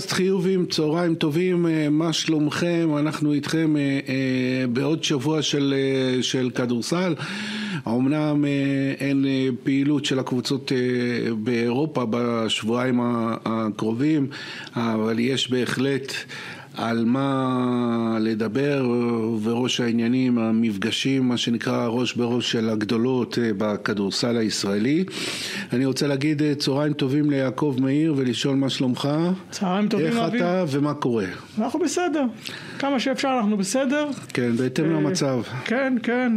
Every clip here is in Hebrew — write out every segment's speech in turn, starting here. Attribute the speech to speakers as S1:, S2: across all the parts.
S1: פודקאסט חיובים, צהריים טובים, אה, מה שלומכם? אנחנו איתכם אה, אה, בעוד שבוע של, של כדורסל. אמנם אין פעילות של הקבוצות באירופה בשבועיים הקרובים, אבל יש בהחלט על מה לדבר, וראש העניינים, המפגשים, מה שנקרא ראש בראש של הגדולות אה, בכדורסל הישראלי. אני רוצה להגיד אה, צהריים טובים ליעקב מאיר ולשאול מה שלומך.
S2: צהריים טובים,
S1: איך אבי. אתה ומה קורה?
S2: אנחנו בסדר. כמה שאפשר אנחנו בסדר.
S1: כן, בהתאם אה, למצב.
S2: כן, כן.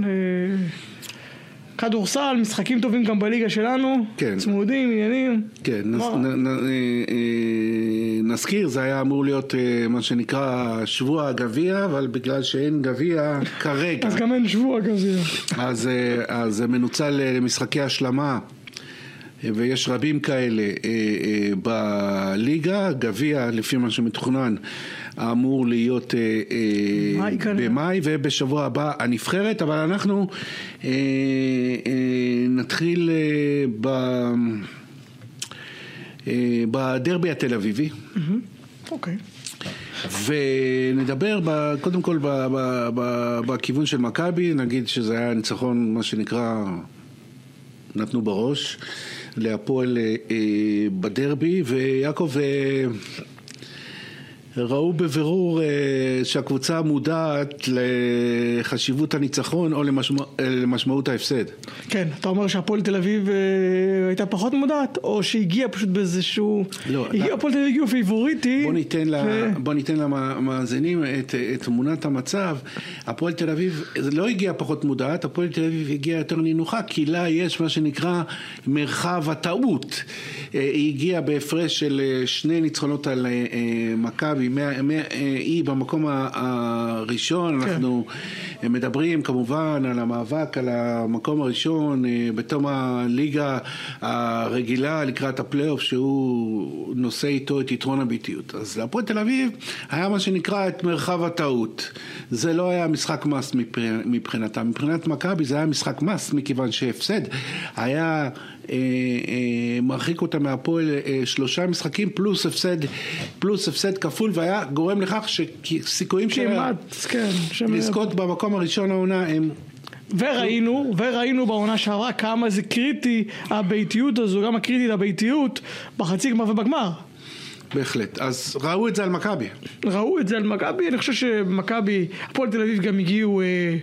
S2: כדורסל, משחקים טובים גם בליגה שלנו, כן. צמודים, עניינים.
S1: כן, נס, נ, נ, נ, נזכיר, זה היה אמור להיות מה שנקרא שבוע הגביע, אבל בגלל שאין גביע כרגע.
S2: אז גם אין שבוע גביע.
S1: אז, אז זה מנוצל למשחקי השלמה. ויש רבים כאלה בליגה, גביע לפי מה שמתוכנן אמור להיות במאי ובשבוע הבא הנבחרת, אבל אנחנו נתחיל ב... בדרבי התל אביבי.
S2: אוקיי.
S1: ונדבר ב, קודם כל ב, ב, ב, בכיוון של מכבי, נגיד שזה היה ניצחון, מה שנקרא, נתנו בראש, להפועל אה, אה, בדרבי, ויעקב... אה, ראו בבירור אה, שהקבוצה מודעת לחשיבות הניצחון או למשמע, למשמעות ההפסד.
S2: כן, אתה אומר שהפועל תל אביב אה, הייתה פחות מודעת, או שהגיעה פשוט באיזשהו... לא. הגיעה. הפועל תל אביב הגיעו פיבוריטי.
S1: בוא ניתן, ו... בוא ניתן למאזינים את, את תמונת המצב. הפועל תל אביב לא הגיעה פחות מודעת, הפועל תל אביב הגיעה יותר נינוחה, כי לה יש מה שנקרא מרחב הטעות. אה, היא הגיעה בהפרש של שני ניצחונות על מכבי. היא במקום הראשון, כן. אנחנו מדברים כמובן על המאבק על המקום הראשון אה, בתום הליגה הרגילה לקראת הפלייאוף שהוא נושא איתו את יתרון הביטיות. אז להפועל תל אביב היה מה שנקרא את מרחב הטעות. זה לא היה משחק מס מבחינתה. מבחינת מכבי זה היה משחק מס מכיוון שהפסד היה מרחיק אותה מהפועל אה, שלושה משחקים פלוס הפסד, פלוס הפסד כפול והיה גורם לכך שסיכויים
S2: שלה כן,
S1: לזכות במקום הראשון העונה הם
S2: וראינו, וראינו בעונה שעברה כמה זה קריטי הביתיות הזו, גם הקריטית הביתיות בחצי גמר ובגמר.
S1: בהחלט, אז ראו את זה על מכבי.
S2: ראו את זה על מכבי, אני חושב שמכבי, הפועל תל אביב גם הגיעו אה,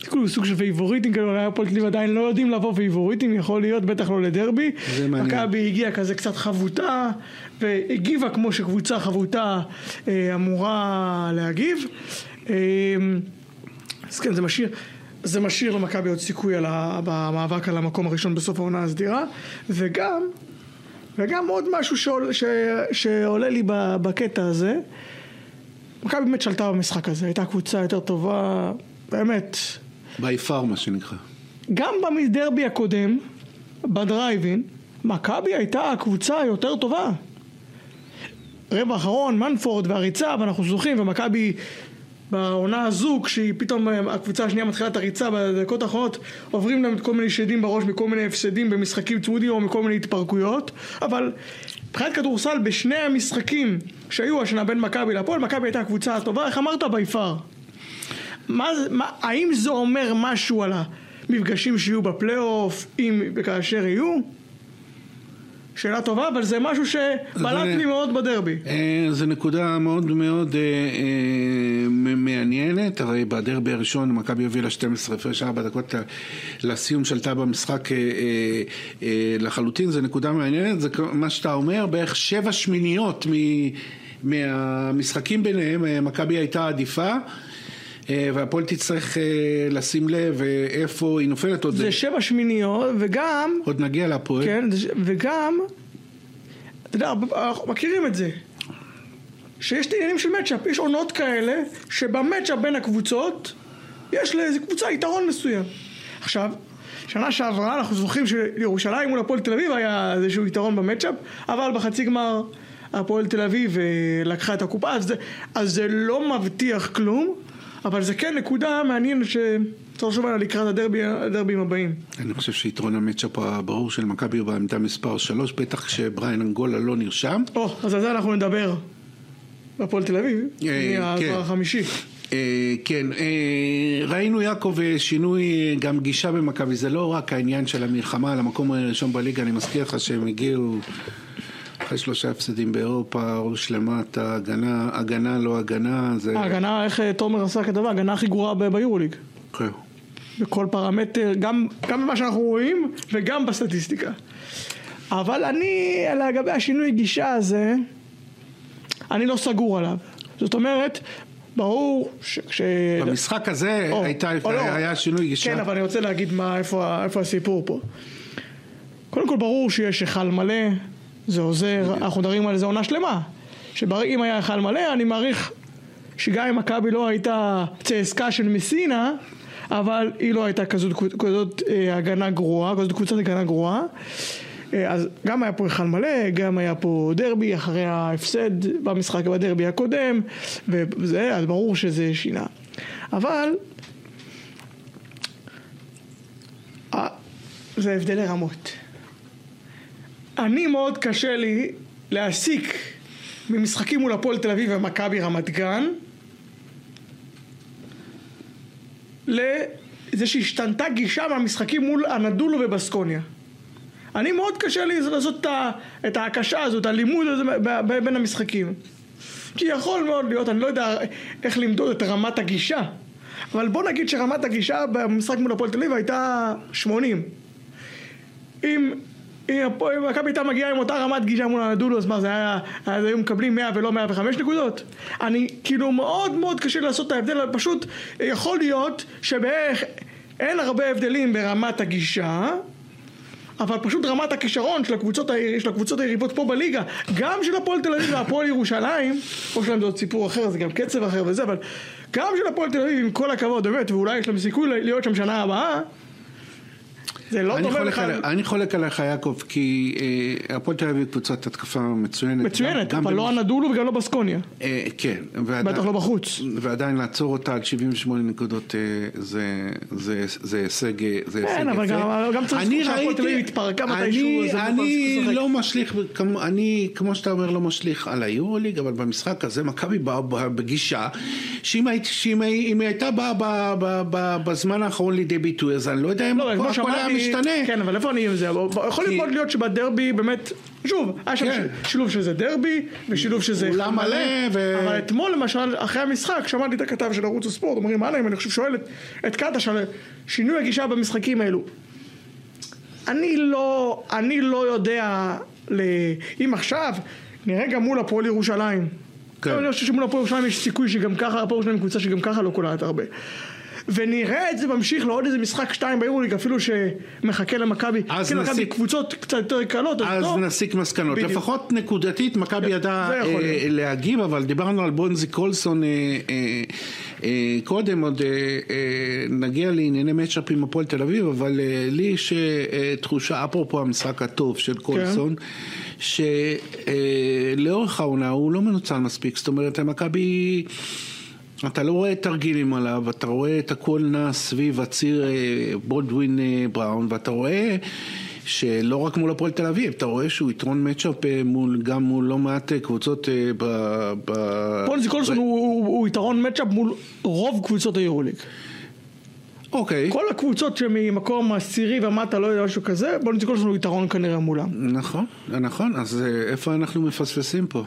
S2: כאילו סוג של פייבוריטים כאלה, אולי הפועל תל אביב עדיין לא יודעים לבוא פייבוריטים, יכול להיות, בטח לא לדרבי. מכבי הגיעה כזה קצת חבוטה, והגיבה כמו שקבוצה חבוטה אה, אמורה להגיב. אה, אז כן, זה משאיר. זה משאיר למכבי עוד סיכוי על ה, במאבק על המקום הראשון בסוף העונה הסדירה וגם, וגם עוד משהו שעול, ש, שעולה לי בקטע הזה מכבי באמת שלטה במשחק הזה, הייתה קבוצה יותר טובה, באמת,
S1: בי פאר מה שנקרא.
S2: גם בדרבי הקודם, בדרייבין, מכבי הייתה הקבוצה היותר טובה. רבע האחרון, מנפורד והריצה, ואנחנו זוכים, ומכבי בעונה הזו, כשהיא פתאום הקבוצה השנייה מתחילה את הריצה בדקות האחרונות, עוברים להם כל מיני שדים בראש מכל מיני הפסדים במשחקים צמודים או מכל מיני התפרקויות, אבל מבחינת כדורסל בשני המשחקים שהיו השנה בין מכבי להפועל, מכבי הייתה הקבוצה הטובה, איך אמרת? בי פאר. מה, מה, האם זה אומר משהו על המפגשים שיהיו בפלייאוף, אם וכאשר יהיו? שאלה טובה, אבל זה משהו שבלט לי מאוד בדרבי.
S1: אה, זו נקודה מאוד מאוד אה, אה, מעניינת, הרי בדרבי הראשון מכבי הובילה 12 הפרש 4 דקות לסיום שלטה במשחק לחלוטין, זו נקודה מעניינת, זה מה שאתה אומר, בערך שבע שמיניות מהמשחקים ביניהם, מכבי הייתה עדיפה. אה, והפועל תצטרך אה, לשים לב אה, איפה היא נופלת עוד.
S2: זה שבע שמיניות, וגם...
S1: עוד נגיע להפועל.
S2: כן, וגם, אתה יודע, אנחנו מכירים את זה. שיש את העניינים של מצ'אפ, יש עונות כאלה, שבמצ'אפ בין הקבוצות, יש לאיזה קבוצה יתרון מסוים. עכשיו, שנה שעברה אנחנו זוכרים שלירושלים מול הפועל תל אביב היה איזשהו יתרון במצ'אפ, אבל בחצי גמר הפועל תל אביב לקחה את הקופה, אז זה, אז זה לא מבטיח כלום. אבל זה כן נקודה מעניינת שצריך לחשוב עליה לקראת הדרבי, הדרבים הבאים.
S1: אני חושב שיתרון המצ'אפ הברור של מכבי הוא בעמדה מספר 3, בטח כשבריין אנגולה לא נרשם.
S2: או, אז על זה אנחנו נדבר. בהפועל תל אביב,
S1: אה,
S2: מהדבר
S1: כן.
S2: החמישי.
S1: אה, כן, אה, ראינו יעקב שינוי גם גישה במכבי, זה לא רק העניין של המלחמה על המקום הראשון בליגה, אני מזכיר לך שהם הגיעו אחרי שלושה הפסדים באירופה, ראש למטה, הגנה, הגנה לא הגנה, זה...
S2: ההגנה, איך אה, תומר עשה כתבה, ההגנה הכי גרועה ביורוליג.
S1: כן.
S2: בכל פרמטר, גם, גם במה שאנחנו רואים וגם בסטטיסטיקה. אבל אני, לגבי השינוי גישה הזה, אני לא סגור עליו. זאת אומרת, ברור שכש...
S1: במשחק הזה
S2: או,
S1: הייתה,
S2: או לא.
S1: היה שינוי גישה.
S2: כן, אבל אני רוצה להגיד מה, איפה, איפה הסיפור פה. קודם כל ברור שיש היכל מלא, זה עוזר, אנחנו מדברים על זה עונה שלמה. שאם היה היכל מלא, אני מעריך שגם אם מכבי לא הייתה צעסקה של מסינה, אבל היא לא הייתה כזאת, כזאת אה, הגנה גרועה, כזאת קבוצת הגנה גרועה. אה, אז גם היה פה היכל מלא, גם היה פה דרבי אחרי ההפסד במשחק בדרבי הקודם, וזה, אז ברור שזה שינה. אבל אה, זה הבדלי רמות. אני מאוד קשה לי להסיק ממשחקים מול הפועל תל אביב ומכבי רמת גן לזה שהשתנתה גישה מהמשחקים מול הנדולו ובסקוניה. אני מאוד קשה לי לעשות את ההקשה הזאת, את הלימוד הזה בין המשחקים. כי יכול מאוד להיות, אני לא יודע איך למדוד את רמת הגישה, אבל בוא נגיד שרמת הגישה במשחק מול הפועל תל אביב הייתה 80. אם אם מכבי הייתה מגיעה עם אותה רמת גישה מול הנדולו, אז מה זה היה, אז היו מקבלים 100 ולא 105 נקודות? אני כאילו מאוד מאוד קשה לעשות את ההבדל, פשוט יכול להיות שבערך אין הרבה הבדלים ברמת הגישה, אבל פשוט רמת הכישרון של הקבוצות, של הקבוצות היריבות פה בליגה, גם של הפועל תל אביב והפועל ירושלים, או שלהם זה עוד סיפור אחר, זה גם קצב אחר וזה, אבל גם של הפועל תל אביב, עם כל הכבוד, באמת, ואולי יש להם סיכוי להיות שם שנה הבאה, זה לא דומה בכלל.
S1: על, אני חולק עליך יעקב, כי אה, הפועל תל אביב קבוצת התקפה מצוינת.
S2: מצוינת, אבל לא הנדולו וגם לא בסקוניה.
S1: אה, כן.
S2: בטח לא בחוץ.
S1: ועדיין לעצור אותה על 78 נקודות אה, זה, הישג זה הישג
S2: כן, אבל
S1: יפה.
S2: גם- צריך לזכור שהפועל תל אביב התפרקה מתישהו,
S1: אני,
S2: לא
S1: משליך, אני, כמו שאתה אומר, לא משליך על היורוליג, אבל במשחק הזה מכבי באה בגישה, שאם היא הייתה באה בזמן האחרון לידי ביטוי, אז אני לא יודע אם
S2: לא, כמו שאמרתי,
S1: משתנה.
S2: כן, אבל איפה אני עם זה? יכול
S1: כי-
S2: מאוד להיות שבדרבי באמת, שוב, היה שם
S1: כן.
S2: ש- שילוב שזה דרבי, ושילוב שזה
S1: אולם מלא, ו-
S2: אבל אתמול למשל, אחרי המשחק, שמעתי את הכתב של ערוץ הספורט, אומרים, מה להם, אני חושב שואל את- את קטש על שינוי הגישה במשחקים האלו. אני לא, אני לא יודע, ל... אם עכשיו נראה גם מול הפועל ירושלים.
S1: כן.
S2: אני חושב שמול הפועל ירושלים יש סיכוי שגם ככה, הפועל ירושלים קבוצה שגם ככה לא קולעת הרבה. ונראה את זה ממשיך לעוד איזה משחק שתיים ביורוליג, אפילו שמחכה למכבי.
S1: אז
S2: כן,
S1: נסיק-
S2: קבוצות קצת יותר קלות, אז
S1: אז
S2: טוב.
S1: נסיק מסקנות.
S2: בדיוק.
S1: לפחות נקודתית, מכבי ידעה אה. להגיב, אבל דיברנו על בונזי קולסון אה, אה, אה, קודם, עוד אה, אה, נגיע לענייני מצ'אפ עם הפועל תל אביב, אבל אה, לי יש אה, תחושה, אפרופו המשחק הטוב של קולסון, שלאורך העונה הוא לא מנוצל מספיק, זאת אומרת, מכבי... אתה לא רואה תרגילים עליו, אתה רואה את הכל נע סביב הציר אה, בולדווין אה, בראון, ואתה רואה שלא רק מול הפועל תל אביב, אתה רואה שהוא יתרון מצ'אפ אה, מול, גם מול לא מעט קבוצות ב... ב...
S2: פונזי קולסון הוא- הוא הוא יתרון מצ'אפ מול רוב קבוצות היורוליג.
S1: אוקיי,
S2: כל הקבוצות שממקום עשירי ומטה, לא יודע, משהו כזה, פונזי קולסון הוא יתרון כנראה מולם.
S1: נכון, נכון, אז איפה אנחנו מפספסים פה?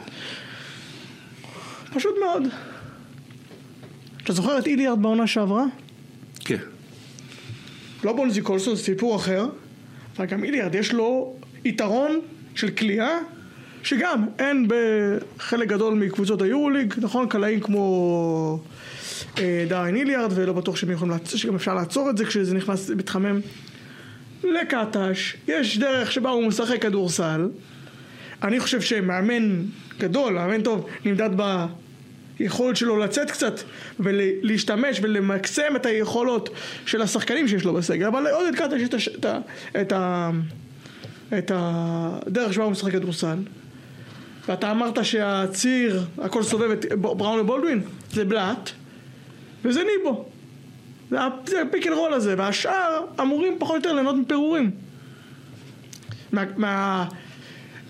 S2: פשוט מאוד. אתה זוכר את איליארד בעונה שעברה?
S1: כן,
S2: לא בונזי קולסון, זה סיפור אחר, אבל גם איליארד יש לו יתרון של כליאה, שגם אין בחלק גדול מקבוצות היורוליג, נכון? קלעים כמו אה, דיין איליארד, ולא בטוח שהם יכולים לעצור, שגם אפשר לעצור את זה כשזה נכנס, מתחמם. לקטש, יש דרך שבה הוא משחק כדורסל. אני חושב שמאמן גדול, מאמן טוב, נמדד ביכולת שלו לצאת קצת ולהשתמש ולמקסם את היכולות של השחקנים שיש לו בסגל, אבל לעודד קטש יש את, את, את, הדרך שבה הוא משחק כדורסל. ואתה אמרת שהציר, הכל סובב את בראון ובולדווין, זה בלאט, וזה ניבו. זה ה pick and roll הזה, והשאר אמורים פחות או יותר ליהנות מפירורים. מה, מה,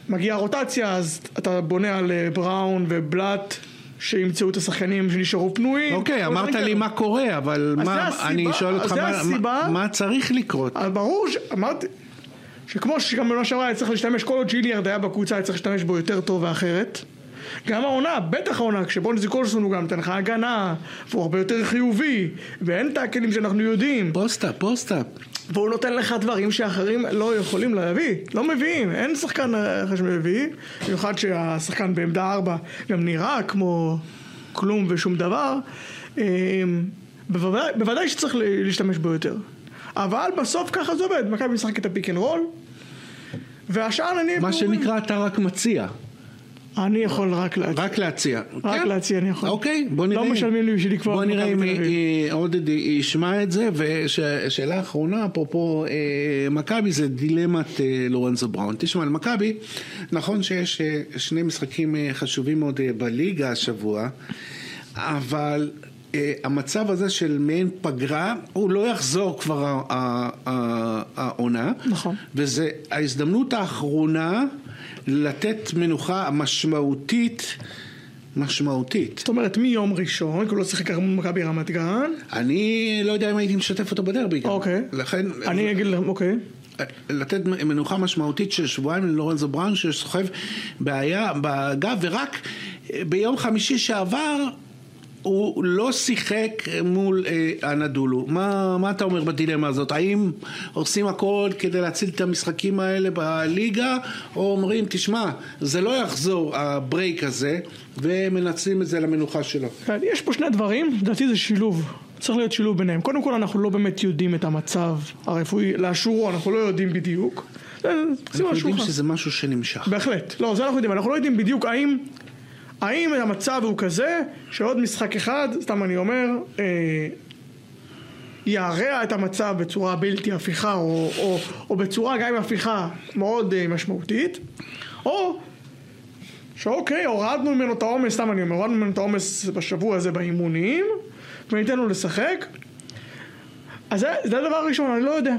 S2: מגיעה רוטציה, אז אתה בונה על אה, בראון ובלאט שימצאו את השחקנים שנשארו פנויים.
S1: אוקיי, אמרת לי. מה קורה, אבל מה,
S2: הסיבה-
S1: אני שואל אותך מה-
S2: הסיבה-
S1: מה- מה צריך לקרות?
S2: ברור שאמרתי, שכמו שגם בעונה שעברה היה צריך להשתמש, כל עוד ג'יליארד היה בקבוצה היה צריך להשתמש בו יותר טוב ואחרת. גם העונה, בטח העונה, כשבונזי קולסון הוא גם נותן לך הגנה, והוא הרבה יותר חיובי, ואין את הכלים שאנחנו יודעים,
S1: post-up, post-up.
S2: והוא נותן לך דברים שאחרים לא יכולים להביא, לא מביאים, אין שחקן אחר שמביא, במיוחד שהשחקן בעמדה ארבע גם נראה כמו כלום ושום דבר, אמ, בוודאי, בוודאי שצריך להשתמש בו יותר. אבל בסוף ככה זה עובד, מכבי משחק את ה pick and roll, והשאר אני...
S1: מה שנקרא, אתה רק מציע.
S2: אני יכול רק להציע.
S1: רק להציע.
S2: רק
S1: כן.
S2: להציע אני יכול.
S1: אוקיי, בוא נראה.
S2: לא משלמים לי בשביל לקבוע
S1: בוא נראה אם
S2: מכבי.
S1: אה, עודד ישמע את זה, ושאלה אחרונה, אפרופו אה, מכבי, זה דילמת אה, לורנזו בראון. תשמע, למכבי, נכון שיש שני משחקים חשובים מאוד בליגה השבוע, אבל... אה, המצב הזה של מעין פגרה, הוא לא יחזור כבר העונה.
S2: נכון.
S1: וזה ההזדמנות האחרונה לתת מנוחה משמעותית, משמעותית.
S2: זאת אומרת, מיום ראשון, כי הוא לא שיחק מול מכבי רמת גן,
S1: אני לא יודע אם הייתי משתף אותו בדרבי.
S2: אוקיי.
S1: לכן,
S2: אני אגיד לכם, אוקיי.
S1: לתת מנוחה משמעותית של שבועיים ללורנזו בראון שסוחב בעיה בגב, ורק ביום חמישי שעבר הוא לא שיחק מול אה, אנדולו. מה, מה אתה אומר בדילמה הזאת? האם עושים הכל כדי להציל את המשחקים האלה בליגה, או אומרים, תשמע, זה לא יחזור הברייק הזה, ומנצלים את זה למנוחה שלו?
S2: כן, יש פה שני דברים, לדעתי זה שילוב. צריך להיות שילוב ביניהם. קודם כל אנחנו לא באמת יודעים את המצב הרפואי לאשורו, אנחנו לא יודעים בדיוק.
S1: אנחנו יודעים. שזה משהו שנמשך.
S2: בהחלט. לא, זה אנחנו יודעים. אנחנו לא יודעים בדיוק האם, האם המצב הוא כזה שעוד משחק אחד, סתם אני אומר, אה, ירע את המצב בצורה בלתי הפיכה או, או, או בצורה גם עם הפיכה מאוד אה, משמעותית, או שאוקיי, הורדנו ממנו את העומס, סתם אני אומר, הורדנו ממנו את העומס בשבוע הזה באימונים, וניתן לו לשחק. אז זה, זה הדבר הראשון, אני לא יודע.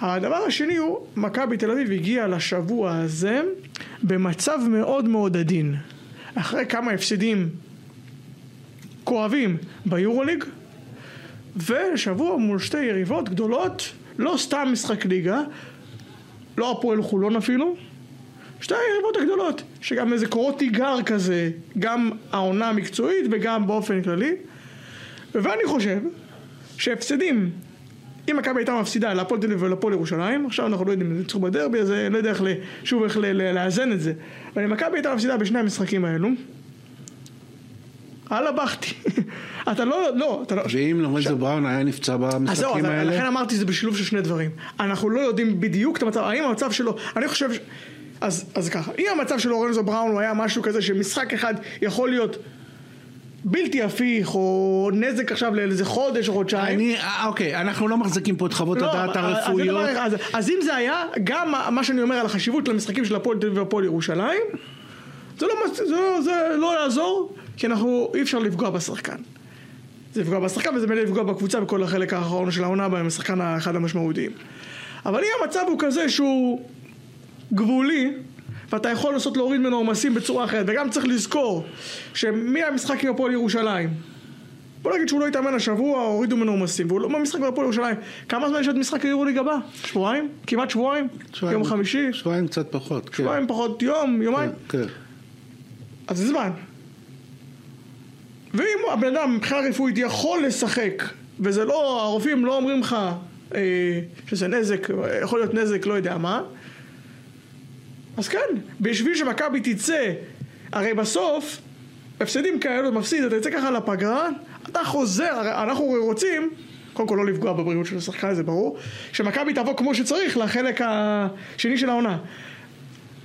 S2: הדבר השני הוא, מכבי תל אביב הגיעה לשבוע הזה במצב מאוד מאוד עדין. אחרי כמה הפסדים כואבים ביורוליג, ושבוע מול שתי יריבות גדולות, לא סתם משחק ליגה, לא הפועל חולון אפילו, שתי היריבות הגדולות, שגם איזה קורות תיגר כזה, גם העונה המקצועית וגם באופן כללי. ואני חושב שהפסדים, אם מכבי הייתה מפסידה להפועל תל אביב ולהפועל ירושלים, עכשיו אנחנו לא יודעים אם זה ניצחו בדרבי, אז אני לא יודע איך, שוב איך לאזן את זה. אבל אם מכבי הייתה מפסידה בשני המשחקים האלו, אללה בכתי. אתה לא, לא, אתה לא...
S1: ואם לורנזו בראון היה נפצע במשחקים
S2: אז לכן
S1: האלה?
S2: אמרתי שזה בשילוב של שני דברים. אנחנו לא יודעים בדיוק את המצב, האם המצב שלו, אני חושב. אז, אז ככה, אם המצב של לורנזו בראון הוא היה משהו כזה שמשחק אחד יכול להיות בלתי הפיך, או נזק עכשיו לאיזה חודש או חודשיים.
S1: אני, אה, אוקיי, אנחנו לא מחזיקים פה את חוות
S2: לא,
S1: הדעת
S2: אז- אז
S1: הרפואיות.
S2: אחד. אז, אז אם זה היה, גם מה- שאני אומר על החשיבות של המשחקים של הפועל תל אביב והפועל ירושלים, זה לא, זה, לא- זה לא יעזור, כי אנחנו, אי אפשר לפגוע בשחקן. זה לפגוע בשחקן וזה מילא לפגוע בקבוצה בכל החלק האחרון של העונה בהם השחקן האחד המשמעותיים. אבל אם המצב הוא כזה שהוא גבולי, ואתה יכול לנסות להוריד ממנו עומסים בצורה אחרת, וגם צריך לזכור שמהמשחק עם הפועל ירושלים, בוא נגיד שהוא לא התאמן השבוע, הורידו ממנו עומסים, והוא לא במשחק בהפועל ירושלים. כמה זמן יש עד משחק היורוליג הבא? שבועיים? כמעט שבועיים?
S1: שבועיים-
S2: יום חמישי?
S1: שבועיים קצת פחות, כן.
S2: שבועיים פחות יום, יומיים?
S1: כן.
S2: אז זה זמן. ואם הבן אדם מבחינה רפואית יכול לשחק, וזה לא, הרופאים לא אומרים לך אה, שזה נזק, יכול להיות נזק, לא יודע מה, אז כן, בשביל שמכבי תצא, הרי בסוף, הפסדים כאלו, מפסיד, אתה יוצא ככה לפגרה, אתה חוזר, הרי אנחנו רוצים, קודם כל לא לפגוע בבריאות של השחקן, זה ברור, שמכבי תבוא כמו שצריך לחלק השני של העונה.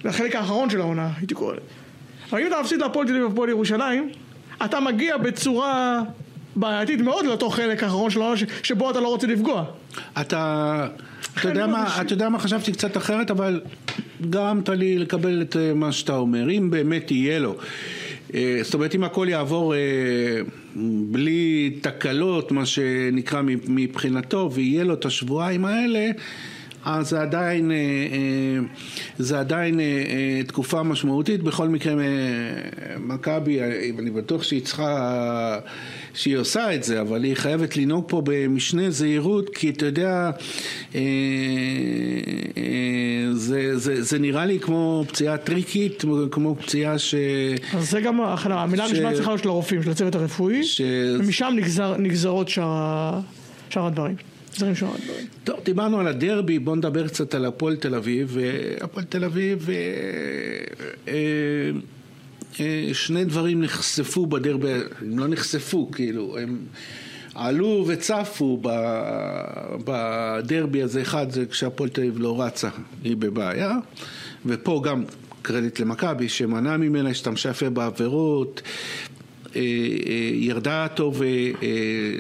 S2: לחלק האחרון של העונה, הייתי קורא לזה. אבל אם אתה מפסיד להפועל תל אביב והפועל ירושלים, אתה מגיע בצורה בעייתית מאוד לאותו חלק האחרון של העונה שבו אתה לא רוצה לפגוע.
S1: אתה, אתה יודע מה, אתה יודע מה חשבתי קצת אחרת, אבל גרמת לי לקבל את אה, מה שאתה אומר. אם באמת יהיה לו, אה, זאת אומרת אם הכל יעבור אה, בלי תקלות, מה שנקרא מבחינתו, ויהיה לו את השבועיים האלה, אז זה עדיין, זה עדיין תקופה משמעותית. בכל מקרה, מכבי, אני בטוח שהיא צריכה, שהיא עושה את זה, אבל היא חייבת לנהוג פה במשנה זהירות, כי אתה יודע, זה, זה, זה נראה לי כמו פציעה טריקית, כמו פציעה ש...
S2: אז זה גם, המילה הראשונה צריכה להיות של הרופאים, של הצוות הרפואי, ש... ומשם נגזר, נגזרות שאר, שאר הדברים. דברים.
S1: טוב, דיברנו על הדרבי, בואו נדבר קצת על הפועל תל אביב. הפועל תל אביב, אה, אה, אה, שני דברים נחשפו בדרבי, הם לא נחשפו, כאילו, הם... עלו וצפו בדרבי הזה, אחד זה כשהפועל תל אביב לא רצה, היא בבעיה, ופה גם קרדיט למכבי שמנע ממנה, השתמשה יפה בעבירות, אה, אה, ירדה טוב אה,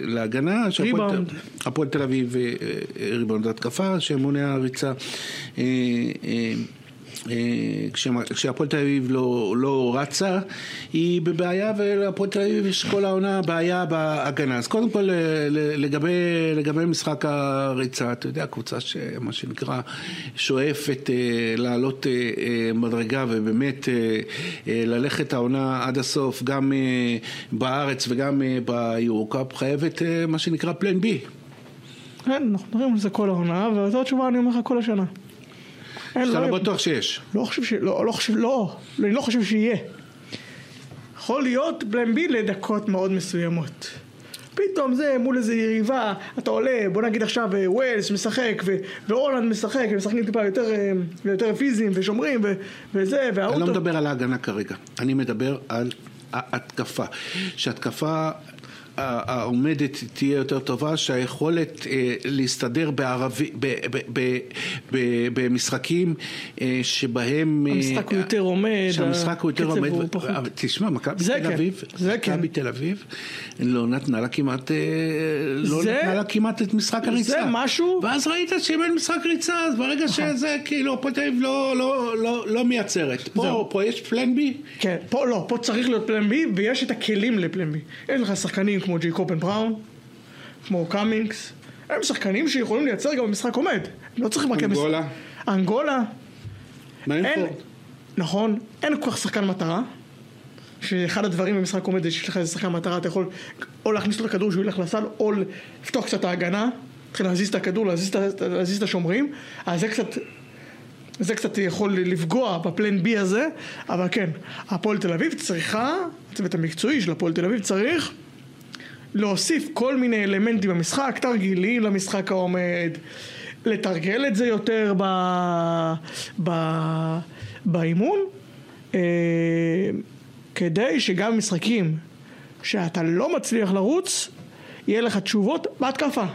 S1: להגנה,
S2: ריבאונד,
S1: הפועל תל אביב ריבאונד התקפה שמונע ריצה כשהפועל תל אביב לא, לא רצה, היא בבעיה ולהפועל תל אביב יש כל העונה בעיה בהגנה. אז קודם כל לגבי, לגבי משחק הריצה, אתה יודע, קבוצה שמה שנקרא שואפת אה, לעלות אה, מדרגה ובאמת ללכת העונה עד הסוף, גם בארץ וגם ביורוקאפ, חייבת מה שנקרא פלן בי.
S2: כן, אנחנו מדברים על זה כל העונה, וזו התשובה אני אומר לך כל השנה.
S1: שאתה לא בטוח שיש.
S2: לא חושב ש... לא, לא חושב, לא, אני לא חושב שיהיה. יכול להיות בלם בי לדקות מאוד מסוימות. פתאום זה מול איזה יריבה, אתה עולה, בוא נגיד עכשיו אה, ווילס משחק והולנד משחק, הם משחקים טיפה יותר, אה, יותר פיזיים ושומרים ו, וזה,
S1: והאוטו... אני לא מדבר על ההגנה כרגע, אני מדבר על ההתקפה. שהתקפה העומדת תהיה יותר טובה, שהיכולת אה, להסתדר בערבי, ב, ב, ב, ב, במשחקים אה, שבהם...
S2: אה, המשחק הוא יותר עומד,
S1: שהמשחק הוא יותר עומד. הוא פחות. תשמע, מכבי תל כן, אביב,
S2: כן. מכבי
S1: תל אביב לא נתנה לה כמעט, לא זה, נתנה לה כמעט את משחק הריצה.
S2: זה משהו...
S1: ואז ראית שאם אין משחק ריצה, אז ברגע נכון. שזה כאילו, הפועל תל אביב לא, לא, לא, לא מייצרת. פה, פה יש פלן בי?
S2: כן, פה לא, פה צריך להיות פלן בי, ויש את הכלים לפלן בי. אין לך שחקנים כמו ג'ייקובן בראון, כמו קאמינגס, הם שחקנים שיכולים לייצר גם במשחק עומד. לא צריכים רק...
S1: אנגולה.
S2: אנגולה.
S1: פורד?
S2: נכון, אין כל כך שחקן מטרה. שאחד הדברים במשחק עומד זה שיש לך איזה שחקן מטרה, אתה יכול או להכניס לו את הכדור שהוא ילך לסל, או לפתוח קצת את ההגנה, להתחיל להזיז את הכדור, להזיז, להזיז את השומרים, אז זה קצת, זה קצת יכול לפגוע בפלן בי הזה, אבל כן, הפועל תל אביב צריכה, הצוות המקצועי של הפועל תל אביב צריך להוסיף כל מיני אלמנטים במשחק, תרגילים למשחק העומד, לתרגל את זה יותר ב... ב... באימון, אה, כדי שגם במשחקים שאתה לא מצליח לרוץ, יהיה לך תשובות בהתקפה.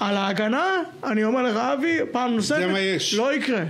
S2: על ההגנה, אני אומר לך אבי, פעם נוספת. לא יקרה.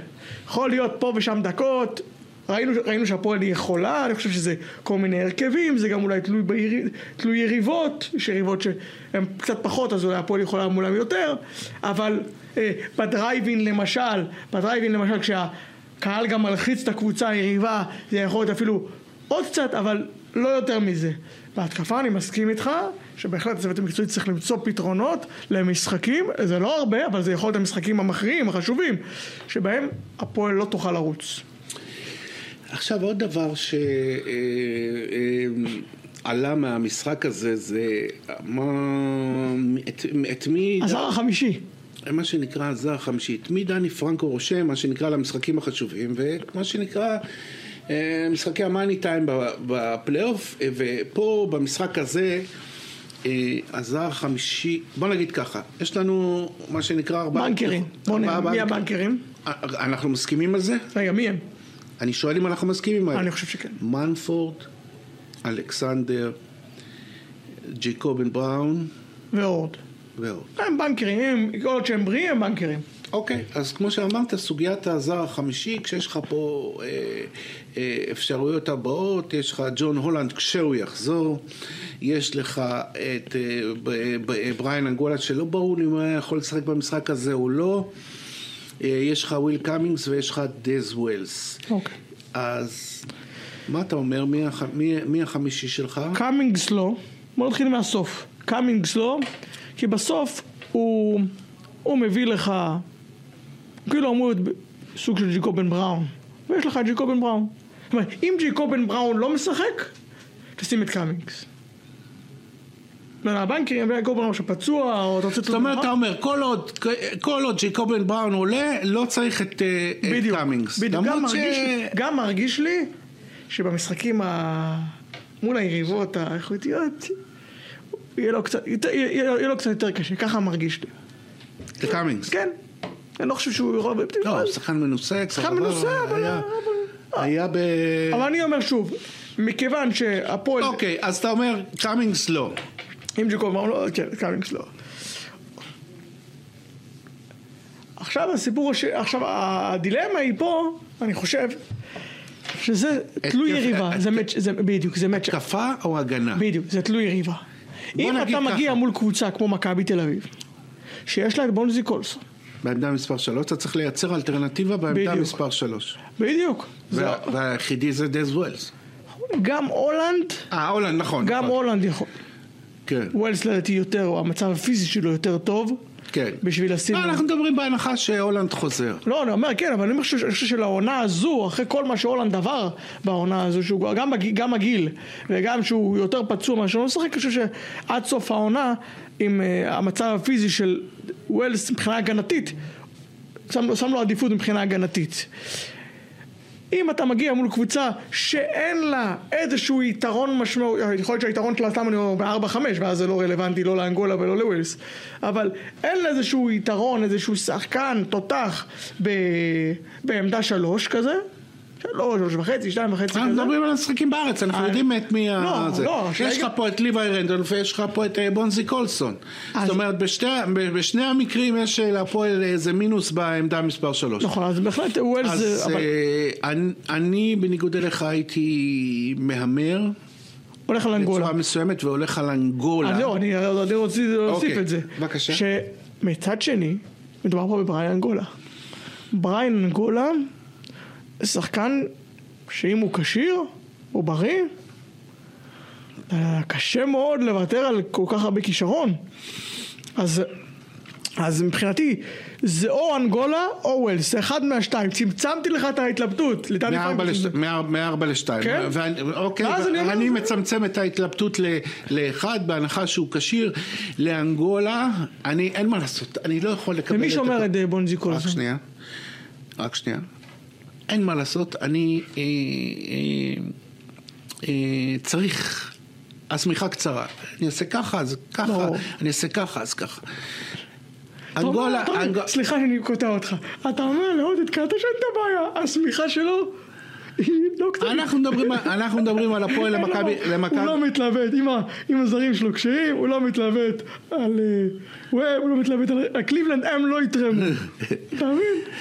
S2: יכול להיות פה ושם דקות, ראינו, ראינו שהפועל היא יכולה, אני חושב שזה כל מיני הרכבים, זה גם אולי תלוי, ביר, תלוי יריבות, יש יריבות שהן קצת פחות, אז אולי הפועל יכולה מולם יותר, אבל אה, בדרייבין למשל, בדרייבין למשל כשהקהל גם מלחיץ את הקבוצה היריבה, זה יכול להיות אפילו עוד קצת, אבל לא יותר מזה. בהתקפה אני מסכים איתך, שבהחלט הצוות המקצועי צריך למצוא פתרונות למשחקים, זה לא הרבה, אבל זה יכול להיות המשחקים המכריעים, החשובים, שבהם הפועל לא תוכל לרוץ.
S1: עכשיו עוד דבר שעלה אה, אה, מהמשחק הזה זה מה, את, את מי...
S2: הזר החמישי.
S1: מה שנקרא הזר החמישי. את מי דני פרנקו רושם, מה שנקרא למשחקים החשובים, ומה שנקרא אה, משחקי המאני טיים בפלייאוף, ופה במשחק הזה הזר החמישי, בוא נגיד ככה, יש לנו מה שנקרא ארבעה...
S2: בנקרים, בוא נגיד, מי הבנקרים?
S1: אנחנו מסכימים על זה?
S2: רגע, מי הם?
S1: אני שואל אם אנחנו מסכימים
S2: עליהם. אני חושב שכן.
S1: מנפורד, אלכסנדר, ג'יקובן בראון.
S2: ועוד.
S1: ועוד.
S2: הם בנקרים, הם, כל עוד שהם בריאים הם בנקרים.
S1: אוקיי, אז כמו שאמרת, סוגיית הזר החמישי, כשיש לך פה אה, אה, אפשרויות הבאות, יש לך ג'ון הולנד כשהוא יחזור, יש לך את אה, בריין אנגולה שלא ברור לי אם הוא יכול לשחק במשחק הזה או לא. אה, יש לך וויל קאמינגס ויש לך דז ווילס.
S2: אוקיי.
S1: אז מה אתה אומר? מי, הח... מי, מי החמישי שלך?
S2: קאמינגס לא. בוא נתחיל מהסוף. קאמינגס לא, כי בסוף הוא, הוא מביא לך כאילו אמור להיות סוג של ג'יקובן בראון. ויש לך את ג'יקובן בראון. זאת אומרת, אם ג'יקובן בראון לא משחק, תשים את קאמינגס. לא, הבנקרים, ג'יקובן בראון שפצוע, או אתה רוצה...
S1: זאת אומרת, אתה אומר, כל עוד, כל עוד ג'יקובן בראון עולה, לא צריך את, אה, קאמינגס.
S2: בדיוק, גם. מרגיש, לי, שבמשחקים. מול היריבות האיכותיות, יהיה לו קצת, יותר- קשה, ככה מרגיש לי.
S1: קאמינגס.
S2: כן, אני לא חושב שהוא רוב...
S1: לא, הוא שחקן מנוסה,
S2: שחקן מנוסה, אבל-
S1: היה ב...
S2: אבל אני אומר שוב, מכיוון שהפועל...
S1: אוקיי, אז אתה אומר, קאמינגס לא.
S2: אם ג'קוב אמר לו, כן, קאמינגס לא. עכשיו הסיפור, הש... עכשיו הדילמה היא פה, אני חושב, שזה תלוי יריבה, זה match, זה בדיוק, זה match,
S1: התקפה או הגנה?
S2: בדיוק, זה תלוי יריבה. אם אתה מגיע. מול קבוצה כמו מכבי תל אביב, שיש לה את בונזי קולסון,
S1: בעמדה מספר 3, אתה צריך לייצר אלטרנטיבה בעמדה. מספר 3.
S2: בדיוק, זה-
S1: והיחידי זה דז ווילס.
S2: גם הולנד,
S1: אה, הולנד, נכון.
S2: גם
S1: נכון.
S2: הולנד יכול,
S1: כן,
S2: ווילס לדעתי יותר, או המצב הפיזי שלו יותר טוב,
S1: כן.
S2: בשביל לשים...
S1: לא, אנחנו מדברים בהנחה שהולנד חוזר.
S2: לא, אני אומר כן, אבל אני חושב אני חושב שלעונה הזו, אחרי כל מה שהולנד עבר בעונה הזו, שהוא גם, גם הגיל וגם שהוא יותר פצוע מאשר הוא משחק, אני חושב שעד סוף העונה, עם uh, המצב הפיזי של ווילס מבחינה הגנתית, שם, שם לו עדיפות מבחינה הגנתית. אם אתה מגיע מול קבוצה שאין לה איזשהו יתרון משמעותי, יכול להיות שהיתרון שלה סתם אני אומר ב-4-5 ואז זה לא רלוונטי לא לאנגולה ולא לווילס אבל אין לה איזשהו יתרון, איזשהו שחקן, תותח ב... בעמדה שלוש כזה שלוש, שלוש וחצי, שתיים וחצי
S1: אנחנו מדברים על המשחקים בארץ, אנחנו
S2: אה,
S1: יודעים את מי ה...
S2: לא,
S1: זה.
S2: לא,
S1: יש לך פה את ליוואי רנדולף ויש לך פה את אה, בונזי קולסון.
S2: אז-
S1: זאת אומרת, בשתי- בשני המקרים יש אה, להפועל איזה מינוס בעמדה מספר 3.
S2: נכון, אז בהחלט ווילס
S1: אז.
S2: אבל
S1: אה, אני- אני בניגוד אליך הייתי מהמר
S2: הולך על אנגולה
S1: בצורה מסוימת והולך על אנגולה.
S2: אז זהו, אני אני רוצה להוסיף
S1: אוקיי,
S2: את זה.
S1: בבקשה.
S2: שמצד שני, מדובר פה בבריין אנגולה. בריין אנגולה, שחקן שאם הוא כשיר, הוא בריא, אה, קשה מאוד לוותר על כל כך הרבה כישרון. אז, אז מבחינתי, זה או אנגולה או ווילס, אחד מהשתיים. צמצמתי לך את ההתלבטות. לדעתי
S1: מארבע
S2: פרנקס-
S1: לש- מאר- מארבע לשתיים.
S2: כן?
S1: ואני- אוקיי,
S2: ואז אני
S1: אני
S2: זה-
S1: מצמצם את ההתלבטות ל- לאחד, בהנחה שהוא כשיר, לאנגולה, אני, אין מה לעשות, אני לא יכול לקבל
S2: ומי
S1: את
S2: שומר
S1: הכל.
S2: את אה, בונזי
S1: רק
S2: קולסון?
S1: שנייה, רק שנייה. אין מה לעשות, אני אה, אה, אה, צריך... השמיכה קצרה, אני אעשה ככה, אז ככה. אני אעשה ככה, אז ככה. אנגולה,
S2: אתה אומר,
S1: אנג-
S2: סליחה שאני קוטע אותך. אתה אומר לעודד קטש אין את הבעיה, השמיכה שלו לא.
S1: אנחנו מדברים אנחנו מדברים על הפועל למכבי, למכבי,
S2: הוא לא מתלבט, עם הזרים שלו כשרים, הוא לא מתלבט על ווב, הוא לא מתלבט על... הקליבלנד הם לא יתרמו. אתה מבין?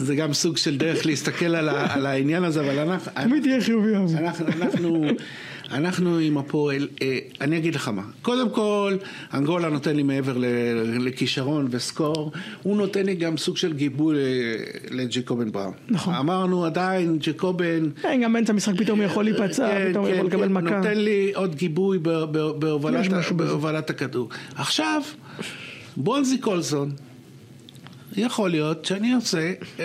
S1: זה גם סוג של דרך להסתכל על, ה, על העניין הזה, אבל אנחנו,
S2: תמיד תהיה חיובי.
S1: אנחנו, אנחנו, אנחנו עם הפועל, אה, אני אגיד לך מה, קודם כל, אנגולה נותן לי מעבר לכישרון וסקור, הוא נותן לי גם סוג של גיבוי ל- לג'קובן בראון.
S2: נכון.
S1: אמרנו עדיין, ג'קובן...
S2: כן, גם באמצע המשחק פתאום יכול להיפצע,
S1: כן,
S2: פתאום
S1: כן,
S2: יכול לקבל
S1: כן,
S2: מכה.
S1: נותן לי עוד גיבוי. בהובלת הכדור. עכשיו, בונזי קולסון, יכול להיות שאני עושה אה,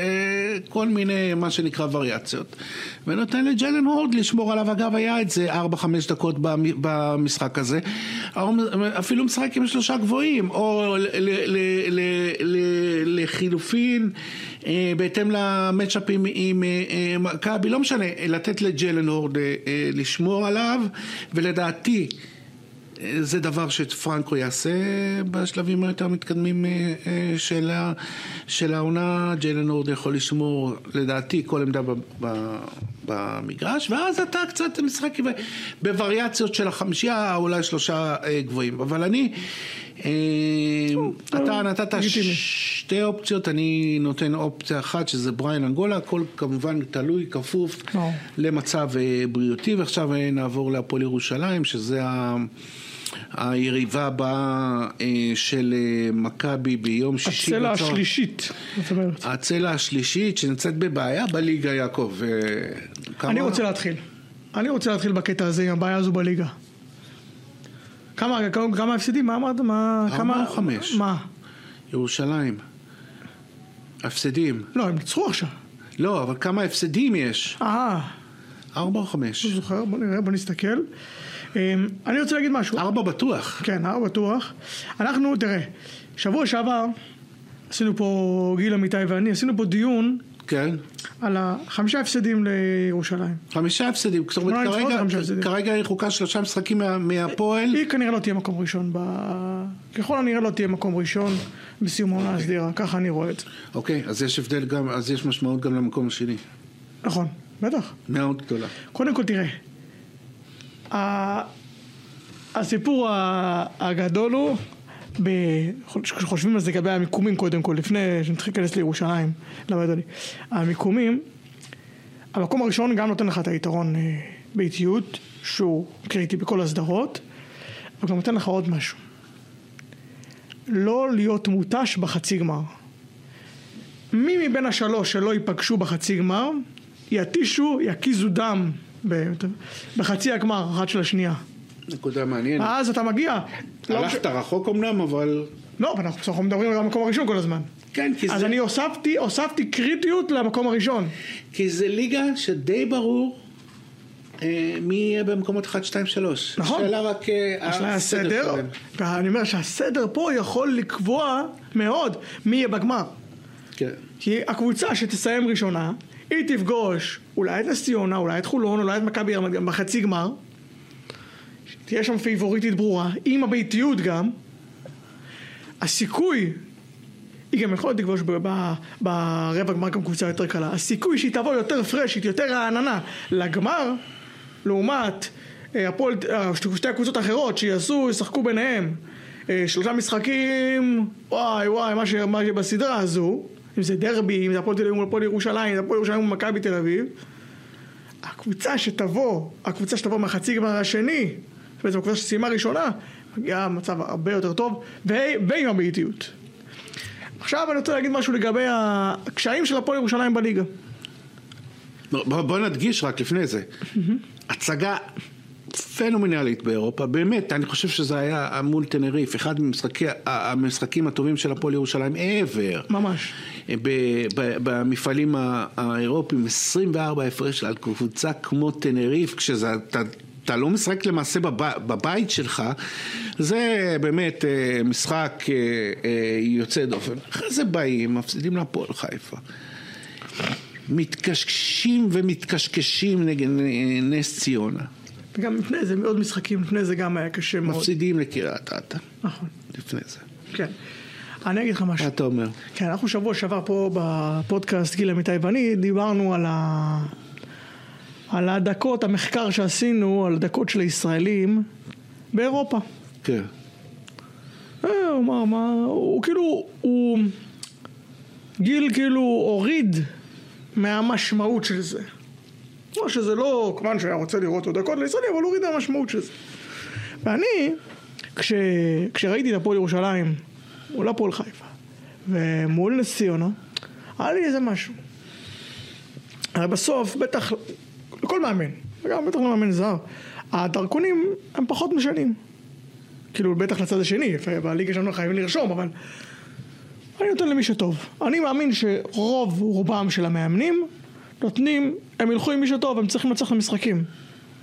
S1: כל מיני, מה שנקרא וריאציות, ונותן לג'לן הורד לשמור עליו. אגב, היה את זה 4-5 דקות במ- במשחק הזה. אפילו משחק עם שלושה גבוהים, או לחילופין, אה, בהתאם למצ'אפים עם אה, אה, לא משנה, לתת לג'לן הורד אה, אה, לשמור עליו, ולדעתי... זה דבר שפרנקו יעשה בשלבים היותר מתקדמים אה, אה, של, של העונה. ג'יילן הורד יכול לשמור, לדעתי, כל עמדה ב, ב, במגרש, ואז אתה קצת משחק בווריאציות של החמישייה, אולי שלושה אה, גבוהים. אבל אני, אתה נתת. שתי אופציות, אני נותן אופציה אחת, שזה בריין אנגולה, הכל כמובן תלוי, כפוף
S2: ברור.
S1: למצב אה, בריאותי, ועכשיו אה, נעבור להפועל ירושלים, שזה ה... היריבה הבאה אה, של מכבי ביום שישי.
S2: הצלע
S1: בצהר-
S2: השלישית, זאת אומרת.
S1: הצלע השלישית שנמצאת בבעיה בליגה, יעקב. כמה-
S2: אני רוצה להתחיל. אני רוצה להתחיל בקטע הזה עם הבעיה הזו בליגה. כמה, כמה, כמה הפסדים? מה אמרת? מה,
S1: ארבע
S2: כמה?
S1: או חמש?
S2: מה?
S1: ירושלים. הפסדים.
S2: לא, הם ניצחו עכשיו.
S1: לא, אבל כמה הפסדים יש?
S2: אה,
S1: ארבע או חמש?
S2: לא זוכר, בוא נראה, בוא נסתכל. אמ, אני רוצה להגיד משהו.
S1: ארבע בטוח.
S2: כן, הר בטוח. אנחנו, תראה, שבוע שעבר עשינו פה, גיל אמיתי ואני, עשינו פה דיון
S1: כן.
S2: על החמישה הפסדים לירושלים.
S1: חמישה הפסדים. זאת אומרת, כרגע-. כרגע היא רחוקה שלושה משחקים מה- מהפועל.
S2: היא כנראה לא תהיה מקום ראשון ב... ככל הנראה לא תהיה מקום ראשון בסיום העונה הסדירה, ככה אני רואה את זה.
S1: אוקיי, אז יש הבדל גם, אז יש משמעות גם למקום השני.
S2: נכון, בטח.
S1: מאוד גדולה.
S2: קודם כל תראה, הסיפור הגדול הוא, כשחושבים על זה לגבי המיקומים קודם כל, לפני שנתחיל להיכנס לירושלים, למה אדוני, המיקומים, המקום הראשון גם נותן לך את היתרון אה, באיטיות, שהוא קריטי בכל הסדרות, אבל גם נותן לך עוד משהו. לא להיות מותש בחצי גמר. מי מבין השלוש שלא ייפגשו בחצי גמר, יתישו, יקיזו דם בחצי הגמר, אחת של השנייה.
S1: נקודה מעניינת.
S2: אז אתה מגיע. לא
S1: הלכת רחוק אמנם, אבל...
S2: לא, אנחנו הכל מדברים על המקום הראשון כל הזמן.
S1: כן, כי
S2: אז
S1: זה,
S2: אני הוספתי, הוספתי קריטיות למקום הראשון.
S1: כי זה ליגה שדי ברור אה, מי יהיה במקומות 1, 2, 3.
S2: נכון.
S1: השאלה רק אה, הסדר
S2: הסדר. ואני אומר שהסדר פה יכול לקבוע מאוד מי יהיה בגמר.
S1: כן.
S2: כי הקבוצה שתסיים ראשונה, היא תפגוש אולי את נס ציונה, אולי את חולון, אולי את מכבי רמת גן בחצי גמר. תהיה שם פייבוריטית ברורה, עם הביתיות גם. הסיכוי, היא גם יכולה ב- ברבע גמר גם קבוצה יותר קלה. הסיכוי שהיא תבוא יותר פרשית, יותר רעננה לגמר, לעומת אה, הפועל, אה, שתי- הקבוצות האחרות שיעשו, ישחקו ביניהם אה, שלושה משחקים, וואי וואי, מה, ש, מה שבסדרה הזו, אם זה דרבי, אם זה הפועל תל אביב מול הפועל ירושלים, אם זה הפועל ירושלים מול מכבי תל אביב, הקבוצה שתבוא, הקבוצה שתבוא מהחצי גמר השני, בעצם הקבוצה שסיימה ראשונה, מגיעה במצב הרבה יותר טוב, ועם הבעיטיות. עכשיו אני רוצה להגיד משהו לגבי הקשיים של הפועל ירושלים בליגה.
S1: בוא, בוא נדגיש רק לפני זה. הצגה פנומנלית באירופה, באמת, אני חושב שזה היה מול טנריף, אחד ממשחקי, המשחקים הטובים של הפועל ירושלים ever.
S2: ממש.
S1: ב- ב- במפעלים האירופיים 24 הפרש על קבוצה כמו טנריף, כשאתה אתה לא משחק למעשה בב, בבית שלך, זה באמת אה, משחק אה, אה, יוצא דופן. אחרי זה באים, מפסידים להפועל חיפה. מתקשקשים ומתקשקשים נגד נס ציונה.
S2: וגם לפני זה, עוד משחקים לפני זה גם היה קשה מאוד.
S1: מפסידים לקריית אתא,
S2: נכון,
S1: לפני זה.
S2: כן. אני אגיד לך משהו.
S1: מה אתה אומר?
S2: כן, אנחנו שבוע שעבר פה בפודקאסט גיל אמיתי ואני דיברנו על, ה... על הדקות, המחקר שעשינו על הדקות של הישראלים באירופה.
S1: כן.
S2: אה, הוא אמר, מה, הוא כאילו, הוא... גיל כאילו הוריד מהמשמעות של זה. לא שזה לא, כמובן שהיה רוצה לראות עוד דקות לישראלי, אבל הוריד מהמשמעות של זה. ואני, כש, כשראיתי את הפועל ירושלים מול הפועל חיפה ומול נס ציונה, היה לי איזה משהו. הרי בסוף, בטח, לכל מאמן, וגם בטח למאמן זר, הדרכונים הם פחות משנים. כאילו, בטח לצד השני, בליגה שלנו חייבים לרשום, אבל... אני נותן למי שטוב. אני מאמין שרוב רובם של המאמנים נותנים, הם ילכו עם מי שטוב, הם צריכים לנצח את המשחקים.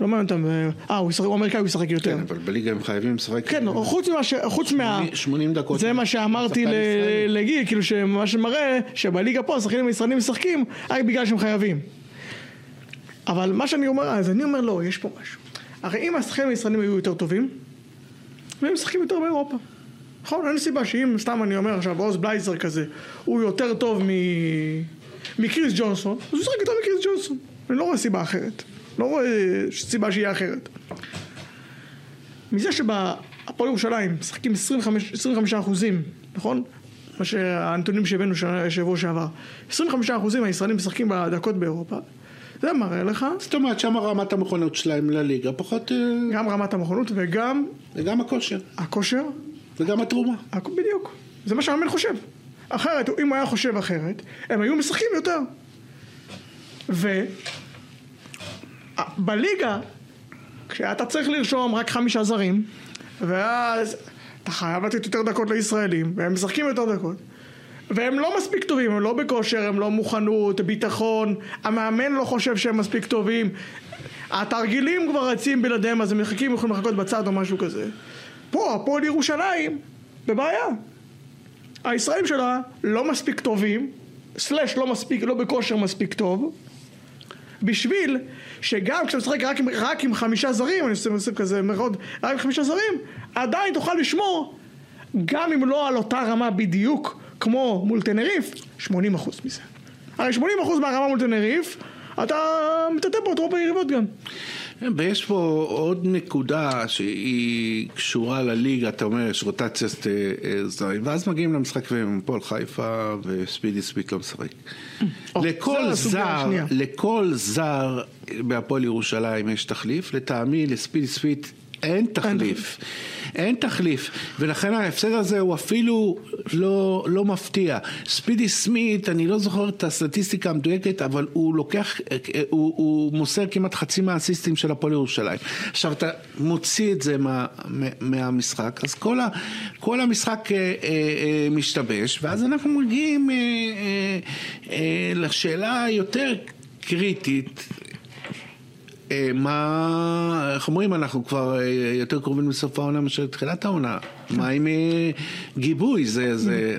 S2: לא מעניין אותם, אה, הוא ישחק, הוא אמריקאי, הוא ישחק יותר.
S1: כן, אבל בליגה הם חייבים לשחק.
S2: כן, חוץ ממה ש... חוץ מה...
S1: 80 דקות.
S2: זה מה שאמרתי ל-. לגיל, כאילו שמה שמראה שבליגה פה השחקנים הישראלים משחקים רק בגלל שהם חייבים. אבל מה שאני אומר, אז אני אומר לא, יש פה משהו. הרי אם השחקנים הישראלים היו יותר טובים, הם משחקים יותר באירופה. נכון, אין סיבה שאם, סתם אני אומר עכשיו, עוז בלייזר כזה, הוא יותר טוב מ... מקריס ג'ונסון, אז הוא ישחק יותר מקריס ג'ונסון. אני לא רואה סיבה אחרת. לא רואה סיבה שיהיה אחרת. מזה שבהפועל ירושלים משחקים 25, 25 אחוזים, נכון? מה שהנתונים שהבאנו שנה- שבוע שעבר. 25 אחוזים הישראלים משחקים בדקות באירופה. זה מראה לך
S1: זאת אומרת שם רמת המכונות שלהם לליגה פחות, אה,
S2: גם רמת המוכנות וגם
S1: וגם הכושר,
S2: הכושר.
S1: וגם התרומה.
S2: בדיוק. זה מה שהמאמן חושב. אחרת, אם הוא היה חושב אחרת, הם היו משחקים יותר. ובליגה, כשאתה צריך לרשום רק חמישה זרים, ואז אתה חייב לתת יותר דקות לישראלים, והם משחקים יותר דקות, והם לא מספיק טובים, הם לא בכושר, הם לא מוכנות, ביטחון, המאמן לא חושב שהם מספיק טובים, התרגילים כבר רצים בלעדיהם אז הם מחכים, יכולים לחכות בצד או משהו כזה. פה, הפועל ירושלים, בבעיה. הישראלים שלה לא מספיק טובים, סלאש לא מספיק, לא בכושר מספיק טוב, בשביל שגם כשאתה משחק רק, רק עם חמישה זרים, אני עושה כזה מאוד, רק עם חמישה זרים, עדיין תוכל לשמור, גם אם לא על אותה רמה בדיוק כמו מול תנריף, 80% מזה. הרי 80% מהרמה מול תנריף, אתה מטאטא פה את רוב היריבות גם.
S1: ויש פה עוד נקודה שהיא קשורה לליגה, אתה אומר, יש רוטציית אה, אה, זרים, ואז מגיעים למשחק ועם הפועל חיפה וספידי ספיק לא משחק.
S2: או,
S1: לכל זר. לכל זר בהפועל ירושלים יש תחליף, לטעמי לספידי ספיק אין תחליף. אין תחליף, ולכן ההפסד הזה הוא אפילו לא, לא מפתיע. ספידי סמית, אני לא זוכר את הסטטיסטיקה המדויקת, אבל הוא לוקח, הוא, הוא מוסר כמעט חצי מהאסיסטים של הפועל ירושלים. עכשיו אתה מוציא את זה מה, מה, מהמשחק, אז כל, ה, כל המשחק אה, אה, אה, משתבש, ואז אנחנו מגיעים אה, אה, אה, לשאלה היותר קריטית. אה, מה, איך אומרים, אנחנו כבר אה, יותר קרובים לסוף העונה מאשר תחילת העונה. מה עם אה, גיבוי? זה, זה,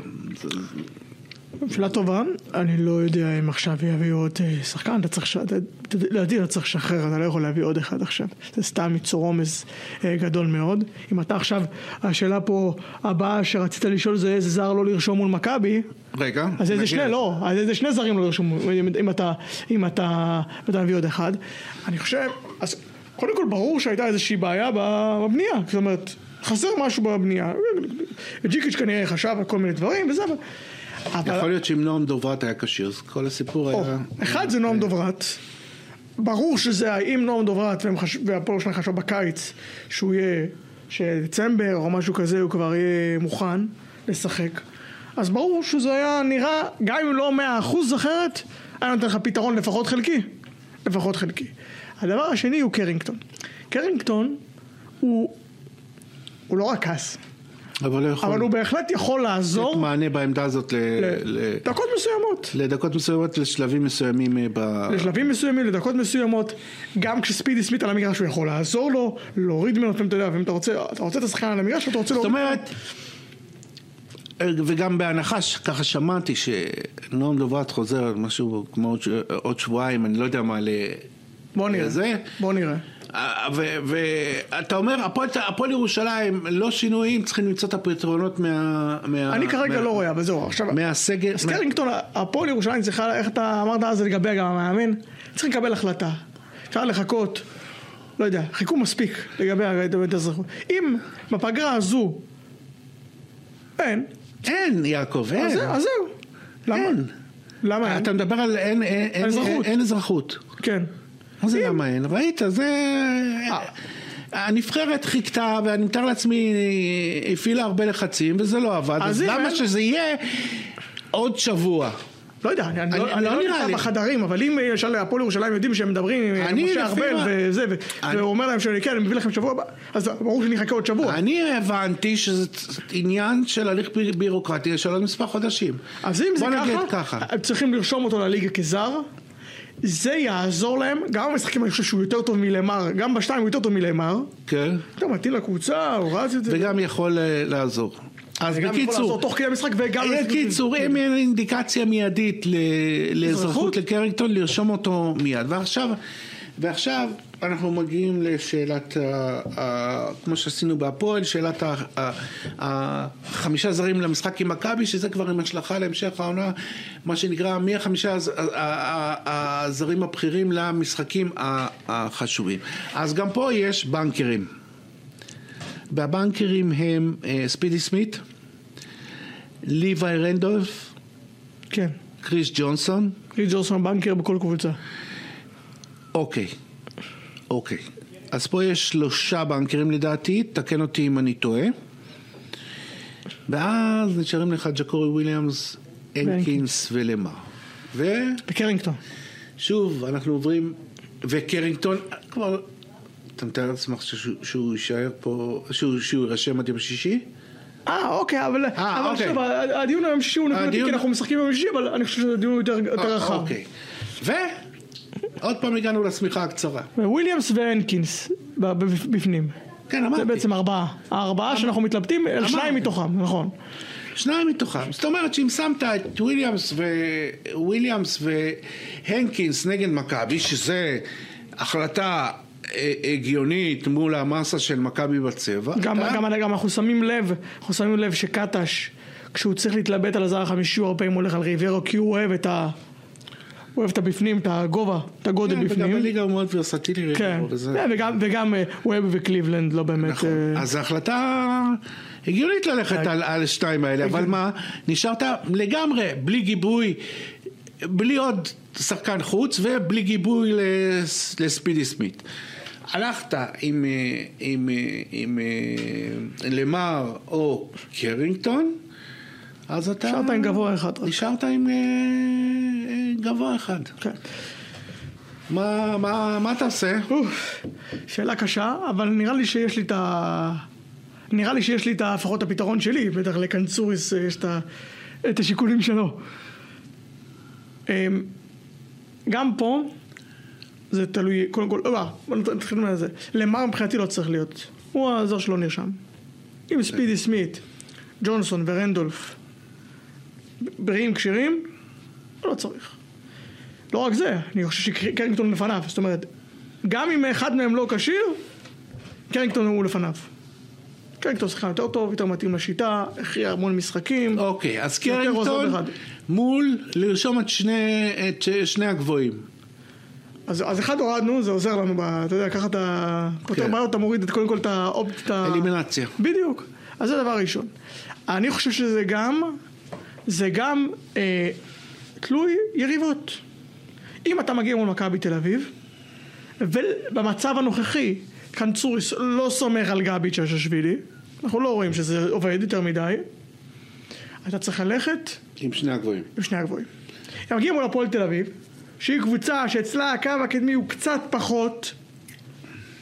S2: שאלה טובה, אני לא יודע אם עכשיו יביאו עוד אה, שחקן, אתה צריך, לדעתי אתה צריך לשחרר, אתה לא יכול להביא עוד אחד עכשיו, זה סתם ייצור עומס אה, גדול מאוד. אם אתה עכשיו, השאלה פה הבאה שרצית לשאול זה איזה זר לא לרשום מול מכבי,
S1: רגע.
S2: אז איזה. שני, לא, אז איזה שני זרים לא לרשום, אם, אתה, אם אתה, אם אתה מביא עוד אחד. אני חושב, אז קודם כל ברור שהייתה איזושהי בעיה בבנייה, זאת אומרת, חסר משהו בבנייה. ג'יקיץ' כנראה חשב על כל מיני דברים וזה, אבל... אבל-
S1: יכול להיות שאם נועם דוברת היה כשיר, אז כל הסיפור
S2: או,
S1: היה...
S2: אחד זה נועם דוברת, ברור שזה האם נועם דוברת חש- והפועל שלהם חשב בקיץ שהוא יהיה, שדצמבר או משהו כזה הוא כבר יהיה מוכן לשחק אז ברור שזה היה נראה, גם אם לא מאה אחוז אחרת, היה נותן לך פתרון לפחות חלקי, לפחות חלקי. הדבר השני הוא קרינגטון. קרינגטון הוא, הוא לא רק כעס,
S1: אבל לא יכול
S2: אבל הוא בהחלט יכול
S1: לתת
S2: לעזור
S1: מענה בעמדה הזאת ל-
S2: לדקות מסוימות.
S1: לדקות מסוימות, לשלבים מסוימים אה, ב...
S2: לשלבים מסוימים, לדקות מסוימות, גם כשספידי סמית על המגרש הוא יכול לעזור לו, להוריד ממנו, אתה יודע, ואם אתה רוצה, אתה רוצה את השחקן על המגרש, אתה רוצה
S1: זאת
S2: להוריד.
S1: אומרת, וגם בהנחה שככה שמעתי שנועם דוברת חוזר משהו כמו עוד שבועיים, אני לא יודע מה, ל...
S2: בוא נראה,
S1: זה?
S2: בוא נראה.
S1: אה, ואתה אומר, הפועל- ירושלים, לא שינויים, צריכים למצוא את הפתרונות מה...
S2: אני כרגע לא רואה, אבל זהו, עכשיו,
S1: מהסגל... מה-
S2: קרינגטון, הפועל ירושלים צריכה, איך אתה אמרת אז לגבי גם המאמן, צריך לקבל החלטה. אפשר לחכות, לא יודע, חיכו מספיק לגבי האזרחות. אם בפגרה הזו אין,
S1: אין, יעקב, אין.
S2: אז זהו. למה?
S1: אין.
S2: למה אין?
S1: אתה מדבר על. אין
S2: אזרחות. כן.
S1: מה זה למה אין? ראית, זה... הנבחרת חיכתה, ואני מתאר לעצמי, הפעילה הרבה לחצים, וזה לא עבד,
S2: אז
S1: למה
S2: אין-
S1: שזה יהיה עוד שבוע?
S2: לא יודע, אני, אני,
S1: אני-
S2: לא, אני
S1: לא
S2: לא נמצא. בחדרים, אבל אם למשל הפועל ירושלים יודעים שהם מדברים עם משה ארבל וזה, והוא אומר להם שאני כן, אני מביא לכם שבוע הבא, אז ברור שאני אחכה עוד שבוע.
S1: אני הבנתי שזה עניין של הליך בי- בירוקרטי של עוד מספר חודשים.
S2: אז אם זה ככה,
S1: ככה.
S2: צריכים לרשום אותו לליגה כזר, זה יעזור להם, גם במשחקים אני חושב שהוא יותר טוב מלמר, גם בשתיים הוא יותר טוב מלמר,
S1: כן,
S2: גם מתאים לקבוצה, הוא רץ את זה,
S1: וגם יכול אה, לעזור. אז
S2: וגם יכול לעזור
S1: בקיצור,
S2: תוך כדי המשחק וגם...
S1: בקיצור, אם אין אינדיקציה מיידית ל- לאזרחות
S2: אזרחות?
S1: לקרינגטון, לרשום אותו מיד. ועכשיו, ועכשיו אנחנו מגיעים לשאלת, כמו שעשינו בהפועל, שאלת החמישה זרים למשחק עם מכבי, שזה כבר עם השלכה להמשך העונה, מה שנקרא, מי החמישה הזרים הבכירים למשחקים החשובים. אז גם פה יש בנקרים. והבנקרים הם אה, ספידי סמית, ליוואי רנדולף,
S2: כן,
S1: קריס ג'ונסון,
S2: ריד ג'ורסון בנקר בכל קבוצה.
S1: אוקיי, אוקיי. אז פה יש שלושה בנקרים לדעתי, תקן אותי אם אני טועה. ואז נשארים לך ג'קורי וויליאמס, הנקינס ולמר.
S2: וקרינגטון.
S1: ושוב, אנחנו עוברים, וקרינגטון, כבר, אתה מתאר לעצמך שהוא, יישאר פה, שהוא, יירשם עד יום שישי?
S2: אה, אוקיי, אבל
S1: אה,
S2: אבל
S1: אוקיי.
S2: שוב, הדיון היום שישי הוא נקודתי, כי אנחנו משחקים ביום שישי, אבל אני חושב שזה דיון יותר יותר רחב.
S1: אוקיי. ועוד פעם הגענו לשמיכה הקצרה.
S2: וויליאמס והנקינס בפנים.
S1: כן,
S2: זה
S1: אמרתי.
S2: בעצם ארבעה. הארבעה שאנחנו מתלבטים, על שניים. מתוכם, נכון.
S1: שניים מתוכם. זאת אומרת שאם שמת את וויליאמס, ו... וויליאמס והנקינס נגד מכבי, שזה החלטה אה, הגיונית מול המסה של מכבי בצבע,
S2: גם,
S1: אתה-
S2: גם, גם אנחנו שמים לב, אנחנו שמים לב שקטש, כשהוא צריך להתלבט על הזר החמישי, הוא הרבה פעמים הולך על ריברו, כי הוא אוהב את ה... אוהב את הבפנים, את הגובה, את הגודל
S1: כן, וגם
S2: בפנים.
S1: בליגה הוא מאוד ורסטילי.
S2: כן,
S1: וזה-
S2: כן, וגם, וגם אה, בקליבלנד, לא באמת...
S1: נכון.
S2: אה,
S1: אז זו החלטה הגיונית ללכת
S2: כן.
S1: על, על השתיים האלה, אבל מה, נשארת לגמרי בלי גיבוי, בלי עוד שחקן חוץ ובלי גיבוי לס- לספידי סמית. הלכת עם, אה, עם, אה, עם, אה, למר או קרינגטון, אז אתה...
S2: נשארת עם גבוה אחד.
S1: נשארת עם אה, אה, גבוה אחד.
S2: כן.
S1: מה, מה, מה אתה עושה?
S2: אוף, שאלה קשה, אבל נראה לי שיש לי את ה... נראה לי שיש לי את. לפחות הפתרון שלי, בטח לקנצוריס אה, יש את, ה... את השיקולים שלו. אמ, גם פה, זה תלוי, קודם כל, לא, בוא נת- נתחיל מזה. למר מבחינתי לא צריך להיות. הוא הזר שלא נרשם. אם ספידי סמית, ג'ונסון ורנדולף בריאים כשירים, לא צריך. לא רק זה, אני חושב שקרינגטון לפניו, זאת אומרת, גם אם אחד מהם לא כשיר, קרינגטון הוא לפניו. קרינגטון שחקן יותר טוב, יותר מתאים לשיטה, הכריע המון משחקים.
S1: אוקיי, אז קרינגטון. מול לרשום את שני, את שני הגבוהים.
S2: אז, אז אחד הורדנו, זה עוזר לנו, ב, אתה יודע, ככה אתה פותר
S1: כן.
S2: בעיות, אתה מוריד את קודם כל את האופט... את ה-
S1: אלימינציה.
S2: בדיוק. אז זה דבר ראשון. אני חושב שזה גם, זה גם אה, תלוי יריבות. אם אתה מגיע מול מכבי תל אביב, ובמצב הנוכחי, קנצוריס לא סומך על גבי צ'ששווילי, אנחנו לא רואים שזה עובד יותר מדי, אתה צריך ללכת
S1: עם שני הגבוהים.
S2: בשני הגבוהים. הם מגיעים מול הפועל תל אביב, שהיא קבוצה שאצלה הקו הקדמי הוא קצת פחות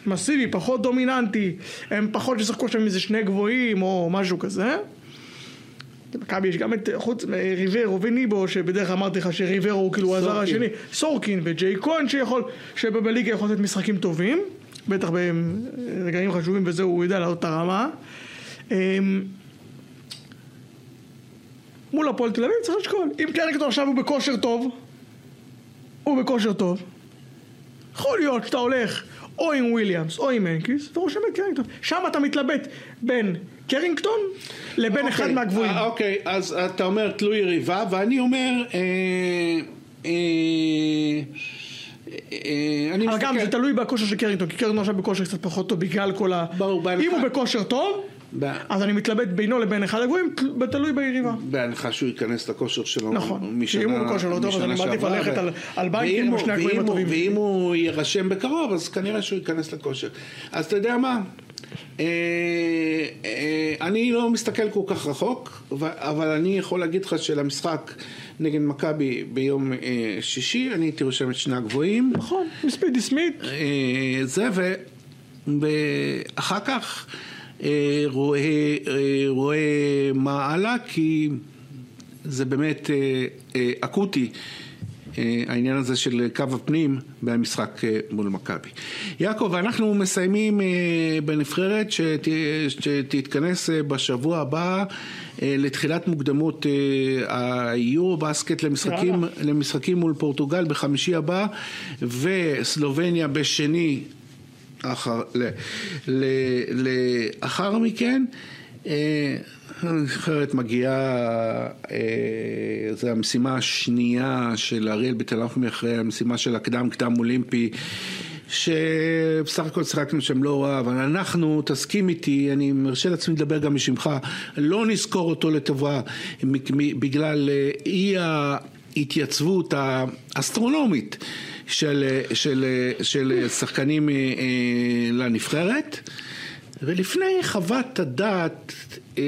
S2: מסיבי, פחות דומיננטי, הם פחות ישחקו שם איזה שני גבוהים או משהו כזה. למכבי יש גם את, חוץ מריברו וניבו, שבדרך כלל אמרתי לך שריברו הוא כאילו הזר. השני, סורקין וג'יי כהן שיכול, שבליגה יכול לתת משחקים טובים, בטח ברגעים חשובים וזה הוא יודע לעלות את הרמה. אמ, מול הפועל תל אביב צריך לשקול. אם קרינגטון עכשיו הוא בכושר טוב, הוא בכושר טוב, יכול להיות שאתה הולך או עם וויליאמס או עם הנקינס ורושם את קרינגטון. שם אתה מתלבט בין קרינגטון לבין אחד
S1: אוקיי,
S2: מהגבוהים.
S1: אה, אוקיי, אז אתה אומר תלוי יריבה, ואני אומר... אה, אה, אה, אני
S2: אבל גם זה. תלוי בכושר של קרינגטון, כי קרינגטון עכשיו בכושר קצת פחות טוב בגלל כל ה...
S1: ברור, בהנחה.
S2: אם הוא בכושר טוב,
S1: ב-
S2: אז אני מתלבט בינו לבין אחד הגבוהים, תל- תלוי ביריבה.
S1: בהנחה שהוא ייכנס לכושר שלו
S2: נכון.
S1: משנה,
S2: אם הוא בכושר לא טוב, אז אני מעדיף ללכת
S1: ו-
S2: על- על בייקר עם שני הגבוהים הטובים.
S1: ואם הוא יירשם בקרוב, אז כנראה שהוא ייכנס לכושר. אז אתה יודע מה? אה, אה, אני לא מסתכל כל כך רחוק, אבל אני יכול להגיד לך שלמשחק נגד מכבי ביום אה, שישי, אני הייתי רושם את שני הגבוהים.
S2: נכון, ספידי סמית,
S1: אה, זה, ואחר כך אה, רואה, אה, רואה מה הלאה, כי זה באמת אקוטי. אה, העניין הזה של קו הפנים במשחק אה, מול מכבי. יעקב, אנחנו מסיימים אה, בנבחרת שת- שתתכנס בשבוע הבא לתחילת מוקדמות היורו בסקט למשחקים. למשחקים מול פורטוגל בחמישי הבא וסלובניה בשני אחר, ל, ל, לאחר מכן. הנבחרת מגיעה, אה, זו המשימה השנייה של אריאל בתל-אביב אחרי המשימה של הקדם קדם אולימפי. שבסך הכל שיחקנו שם לא רע, אבל אנחנו, תסכים איתי, אני מרשה לעצמי לדבר גם בשמך, לא נזכור אותו לטובה בגלל אה, אי ההתייצבות האסטרונומית של, של, של שחקנים אה, לנבחרת. ולפני חוות הדעת אה,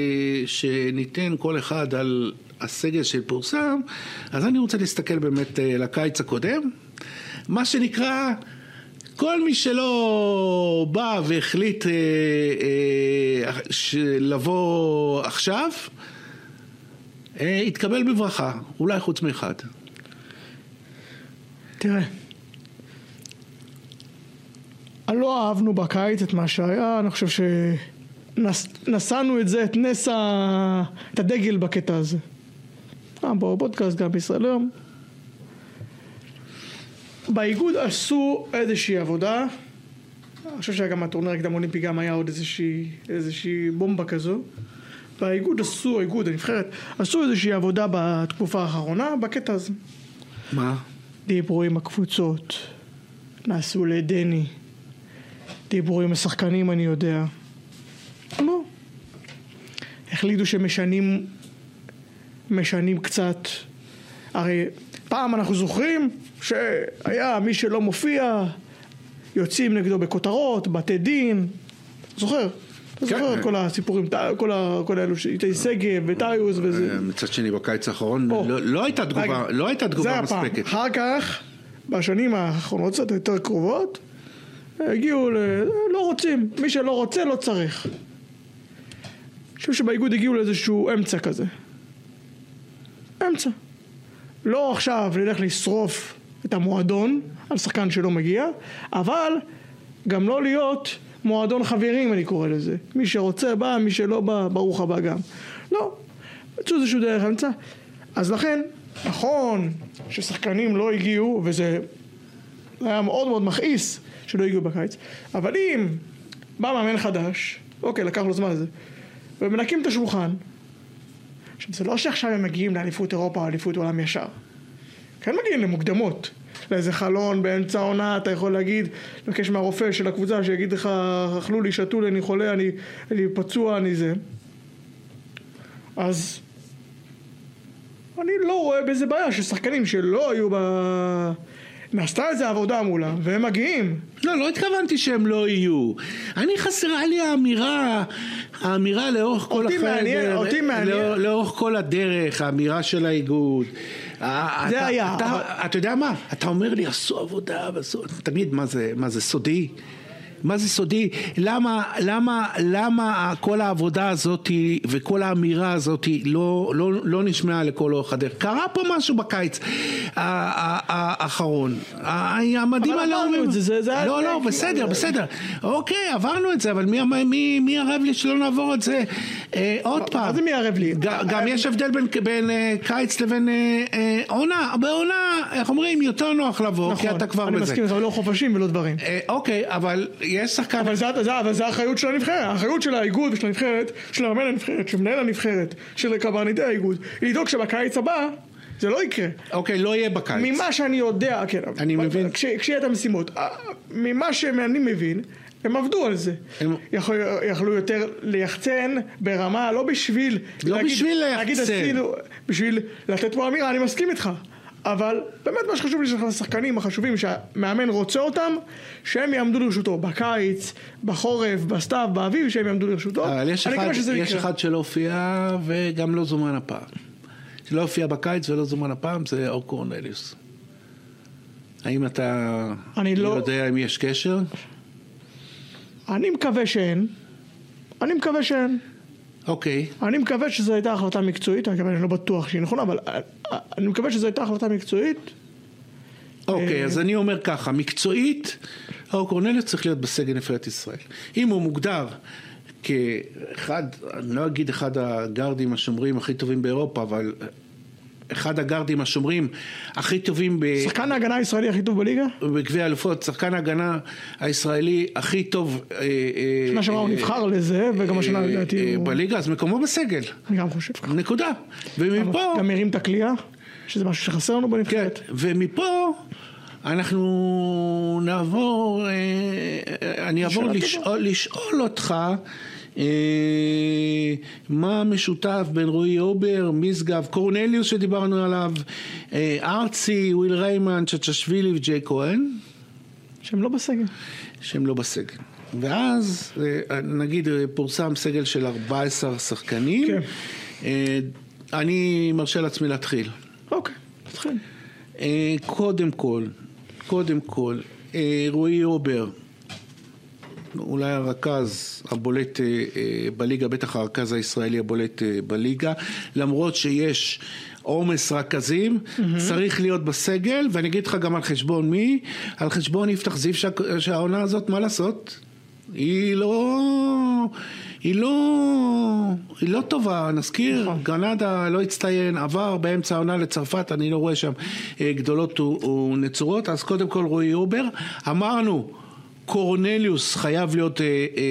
S1: שניתן כל אחד על הסגל שפורסם, אז אני רוצה להסתכל באמת אה, לקיץ הקודם, מה שנקרא כל מי שלא בא והחליט אה, אה, לבוא עכשיו, אה, יתקבל בברכה, אולי חוץ מאחד.
S2: תראה, לא אהבנו בקיץ את מה שהיה, אני חושב שנשאנו את זה, את נס ה... את הדגל בקטע הזה. גם בפודקאסט, גם בישראל היום. באיגוד עשו איזושהי עבודה, אני חושב שגם הטורניר הקדם אולימפי גם היה עוד איזושהי, איזושהי בומבה כזו. באיגוד עשו, האיגוד, הנבחרת, עשו איזושהי עבודה בתקופה האחרונה בקטע הזה.
S1: מה?
S2: דיברו עם הקבוצות, נעשו לדני, דיברו עם השחקנים אני יודע. לא. החליטו שמשנים, משנים קצת. הרי פעם אנחנו זוכרים שהיה מי שלא מופיע, יוצאים נגדו בכותרות, בתי דין, זוכר? אתה
S1: כן.
S2: זוכר את כל הסיפורים, כל האלו, איתי שגב וטיוס וזה.
S1: אה, מצד שני, בקיץ האחרון. לא- לא הייתה תגובה, לא הייתה
S2: זה הפעם.
S1: מספקת.
S2: אחר כך, בשנים האחרונות קצת יותר קרובות, הגיעו ל... לא רוצים, מי שלא רוצה לא צריך. אני חושב שבאיגוד הגיעו לאיזשהו אמצע כזה. אמצע. לא עכשיו נלך לשרוף את המועדון על שחקן שלא מגיע, אבל גם לא להיות מועדון חברים אני קורא לזה. מי שרוצה בא, מי שלא בא, ברוך הבא גם. לא, מצאו איזשהו דרך אמצע. אז לכן, נכון ששחקנים לא הגיעו, וזה היה מאוד מאוד מכעיס שלא הגיעו בקיץ, אבל אם בא מאמן חדש, אוקיי, לקח לו זמן לזה, ומנקים את השולחן, עכשיו זה לא שעכשיו הם מגיעים לאליפות אירופה או אליפות עולם ישר. כן מגיעים למוקדמות. לאיזה חלון באמצע העונה, אתה יכול להגיד, לבקש מהרופא של הקבוצה שיגיד לך, אכלו לי, שתו לי, אני חולה, אני, אני פצוע, אני זה. אז אני לא רואה בזה בעיה ששחקנים שלא היו ב... נעשתה איזה עבודה מולם, והם מגיעים.
S1: לא, לא התכוונתי שהם לא יהיו. אני חסרה לי האמירה, האמירה לאורך כל
S2: אותי מעניין,
S1: החדר,
S2: אותי מעניין.
S1: לא- לאורך כל הדרך, האמירה של האיגוד.
S2: זה
S1: אתה-
S2: היה,
S1: אתה,
S2: אבל-
S1: אתה יודע מה? אתה אומר לי, עשו עבודה, ועשו... תגיד, מה זה, מה זה סודי? מה זה סודי? למה, למה, למה כל העבודה הזאת וכל האמירה הזאת לא, לא, לא נשמעה לכל אורך הדרך? קרה פה משהו בקיץ האחרון. המדים
S2: אבל
S1: האלה
S2: עברנו
S1: אומרים-
S2: את זה, זה- זה היה
S1: לא, לא, בסדר, בסדר. אוקיי, עברנו את זה, אבל מי, אמר- מי, מי ערב לי שלא נעבור את זה אה, עוד פעם?
S2: מה זה מי ערב לי?
S1: גם יש הבדל בין, בין אה, קיץ לבין אה, אה, עונה. בעונה, איך אומרים, יותר נוח לבוא, כי אתה כבר
S2: נכון, אני
S1: בזה.
S2: מסכים איתך, לא חופשים ולא דברים.
S1: אה, אוקיי, אבל יש שחקן...
S2: אבל זה, זה, אבל זה האחריות של הנבחרת, האחריות של האיגוד ושל הנבחרת, של המאמן הנבחרת, של מנהל הנבחרת, של קברניטי האיגוד, היא לדאוג שבקיץ הבא זה לא יקרה.
S1: אוקיי, לא יהיה בקיץ.
S2: ממה שאני יודע, כן,
S1: אני מבין.
S2: כש- כשיהיה את המשימות, אה, ממה שאני מבין, הם עבדו על זה.
S1: הם-
S2: יכול, יכלו יותר ליחצן ברמה, לא בשביל...
S1: לא בשביל
S2: להגיד
S1: ליחצן.
S2: עשינו, בשביל לתת פה אמירה, אני מסכים איתך. אבל באמת מה שחשוב לי שהשחקנים החשובים שהמאמן רוצה אותם, שהם יעמדו לרשותו בקיץ, בחורף, בסתיו, באביב, שהם יעמדו לרשותו.
S1: אבל יש אחד, יש
S2: יקרה.
S1: אחד שלא הופיע וגם לא זומן הפעם. שלא הופיע בקיץ ולא זומן הפעם זה אור קורנליוס. האם אתה
S2: אני לא-
S1: יודע אם יש קשר?
S2: אני מקווה שאין. אני מקווה שאין.
S1: אוקיי.
S2: אני מקווה שזו הייתה החלטה מקצועית, אני מקווה- אני לא בטוח שהיא נכונה, אבל אה, אני מקווה שזו הייתה החלטה מקצועית.
S1: אוקיי,
S2: אה,
S1: אז אני אומר ככה, מקצועית, אור קורנליוס צריך להיות בסגל נבחרת ישראל. אם הוא מוגדר כאחד, אני לא אגיד אחד הגארדים השומרים הכי טובים באירופה, אבל אחד הגארדים השומרים הכי טובים ב...
S2: שחקן ההגנה הישראלי הכי טוב בליגה?
S1: בגביע האלופות, שחקן ההגנה הישראלי הכי טוב אה, אה,
S2: שנה שעברה הוא
S1: אה,
S2: נבחר לזה, וגם השנה לדעתי הוא...
S1: בליגה, אז מקומו בסגל,
S2: אני גם חושב ככה.
S1: נקודה. ומפה,
S2: גם הרים את הכלייה, שזה משהו שחסר לנו
S1: כן,
S2: בנבחרת.
S1: ומפה אנחנו נעבור, אני אעבור לשאול, אותך מה משותף בין רועי הובר, משגב, קורנליוס שדיברנו עליו, אה, ארצי, וויל ריימן, צ'צ'שווילי וג'יי כהן.
S2: שהם לא בסגל.
S1: שהם לא בסגל. ואז אה, נגיד אה, פורסם סגל של 14 שחקנים.
S2: כן.
S1: אה, אני מרשה לעצמי להתחיל.
S2: אוקיי, נתחיל.
S1: אה, קודם כל, קודם כל, אה, רועי אובר, אולי הרכז הבולט אה, אה, בליגה, בטח הרכז הישראלי הבולט אה, בליגה, למרות שיש עומס רכזים, mm-hmm. צריך להיות בסגל, ואני אגיד לך גם על חשבון מי, על חשבון יפתח זיו שה, שהעונה הזאת, מה לעשות? היא לא... היא לא, היא לא טובה, נזכיר, נכון. גרנדה לא הצטיין, עבר באמצע העונה לצרפת, אני לא רואה שם גדולות ונצורות, אז קודם כל רועי הובר, אמרנו קורנליוס חייב להיות אה, אה,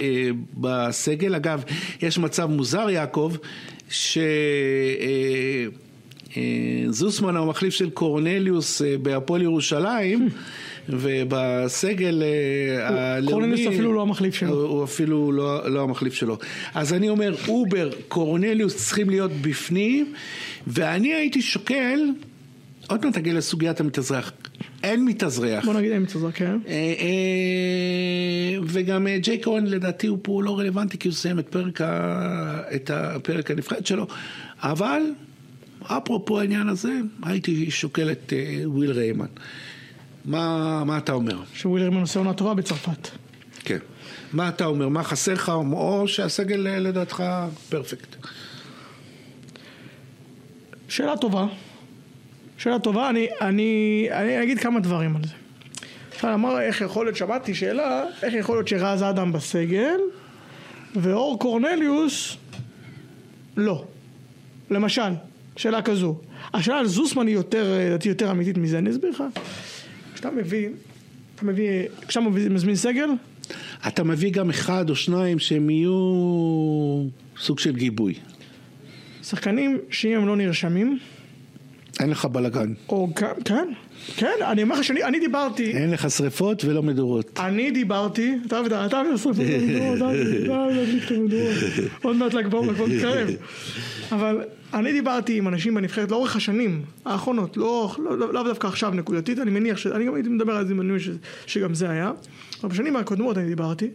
S1: אה, אה, בסגל. אגב, יש מצב מוזר, יעקב, שזוסמן אה, אה, הוא המחליף של קורנליוס אה, בהפועל ירושלים. ובסגל אה, הלאומי...
S2: קורנליוס אפילו לא המחליף שלו.
S1: הוא, הוא אפילו לא, לא המחליף שלו. אז אני אומר, הובר, קורנליוס צריכים להיות בפנים, ואני הייתי שוקל, עוד מעט תגיע לסוגיית המתאזרח. אין מתאזרח.
S2: בוא נגיד אין מתאזרח, כן.
S1: אה, אה, וגם אה, ג'יי כהן לדעתי הוא פה לא רלוונטי כי הוא סיים את פרק, את הפרק הנבחרת שלו, אבל אפרופו העניין הזה, הייתי שוקל את וויל ריימן. מה, מה אתה אומר?
S2: שוויל ריימן עושה עונה טובה בצרפת.
S1: כן. מה אתה אומר? מה חסר לך? או שהסגל לדעתך פרפקט?
S2: שאלה טובה. שאלה טובה, אני, אני, אני אגיד כמה דברים על זה. עכשיו אמר איך יכול להיות, שמעתי שאלה, איך יכול להיות שרז אדם בסגל ואור קורנליוס לא. למשל, שאלה כזו. השאלה על זוסמן היא יותר, לדעתי יותר אמיתית מזה, אני אסביר לך. כשאתה מביא, אתה מביא, כשאתה מזמין סגל?
S1: אתה מביא גם אחד או שניים שהם יהיו סוג של גיבוי.
S2: שחקנים שאם הם לא נרשמים
S1: אין לך בלאגן.
S2: כן, כן, אני אומר לך שאני דיברתי...
S1: אין לך שריפות ולא מדורות.
S2: אני דיברתי, אתה אוהב את השרפות ומדורות, אתה להדליק את המדורות. עוד מעט לגבור כבר מתקרב. אבל אני דיברתי עם אנשים בנבחרת לאורך השנים האחרונות, לא, לא, לא, לא דווקא עכשיו נקודתית, אני מניח ש... אני גם הייתי מדבר על זה, אני מניח שגם זה היה. אבל בשנים הקודמות אני דיברתי,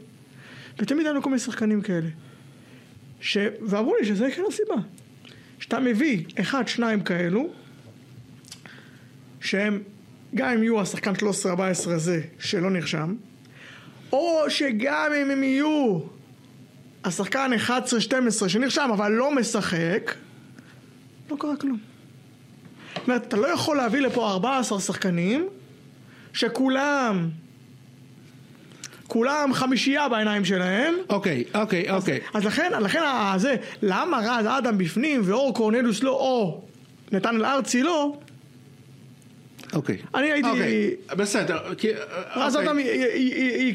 S2: ותמיד היו כל מיני שחקנים כאלה. ואמרו לי שזה כן הסיבה. שאתה מביא אחד, שניים כאלו, שהם גם אם יהיו השחקן 13-14 הזה שלא נרשם, או שגם אם הם יהיו השחקן 11-12 שנרשם אבל לא משחק, לא קרה כלום. זאת אומרת, אתה לא יכול להביא לפה 14 שחקנים שכולם כולם חמישייה בעיניים שלהם.
S1: אוקיי, אוקיי, אוקיי.
S2: אז לכן, לכן, זה, למה רז אדם בפנים ואור קורנלוס לא, או נתן ארצי לא,
S1: אוקיי.
S2: אני הייתי...
S1: אוקיי, בסדר.
S2: אז אתה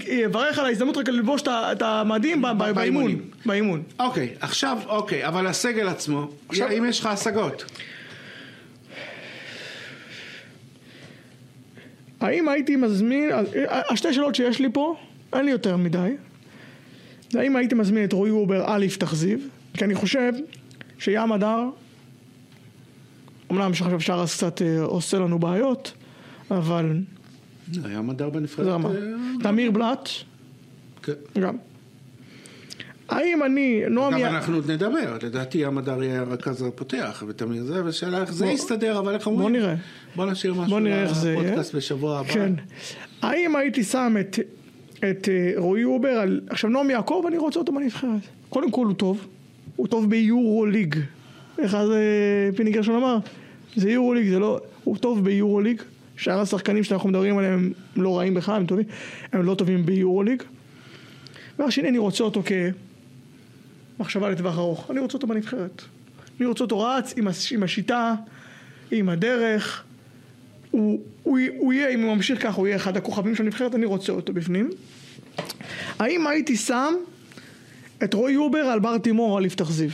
S2: יברך על ההזדמנות רק ללבוש את המדים באימון. באימון.
S1: אוקיי, עכשיו, אוקיי, אבל הסגל עצמו, אם יש לך השגות.
S2: האם הייתי מזמין, השתי שאלות שיש לי פה, אין לי יותר מדי. האם הייתי מזמין את רועי אובר יפתח זיו? כי אני חושב שים הדר אמנם שעכשיו שרס קצת אה, עושה לנו בעיות, אבל...
S1: היה מדר בנפרדת.
S2: אה, תמיר בלאט.
S1: כן.
S2: גם. האם אני, נועם...
S1: גם אנחנו עוד נדבר, לדעתי המדר יהיה הרכז הפותח, ותמיר זה, ושאלה איך זה יסתדר, אבל איך אומרים?
S2: בוא נראה.
S1: בוא נשאיר משהו לפודקאסט בשבוע הבא.
S2: כן. האם הייתי שם את, את אה, רועי הובר על... עכשיו נועם יעקב, אני רוצה אותו בנבחרת. קודם כל הוא טוב, הוא טוב ביורו ליג. איך אז פיני גרשון אמר? זה יורוליג, זה לא... הוא טוב ביורוליג. שאר השחקנים שאנחנו מדברים עליהם הם לא רעים בכלל, הם טובים, הם לא טובים ביורוליג. שני, אני רוצה אותו כמחשבה לטווח ארוך. אני רוצה אותו בנבחרת. אני רוצה אותו רץ עם, הש... עם השיטה, עם הדרך. הוא, הוא, הוא יהיה, אם הוא ממשיך ככה, הוא יהיה אחד הכוכבים של הנבחרת, אני רוצה אותו בפנים. האם הייתי שם את רועי יובר על בר תימור על יפתח זיו?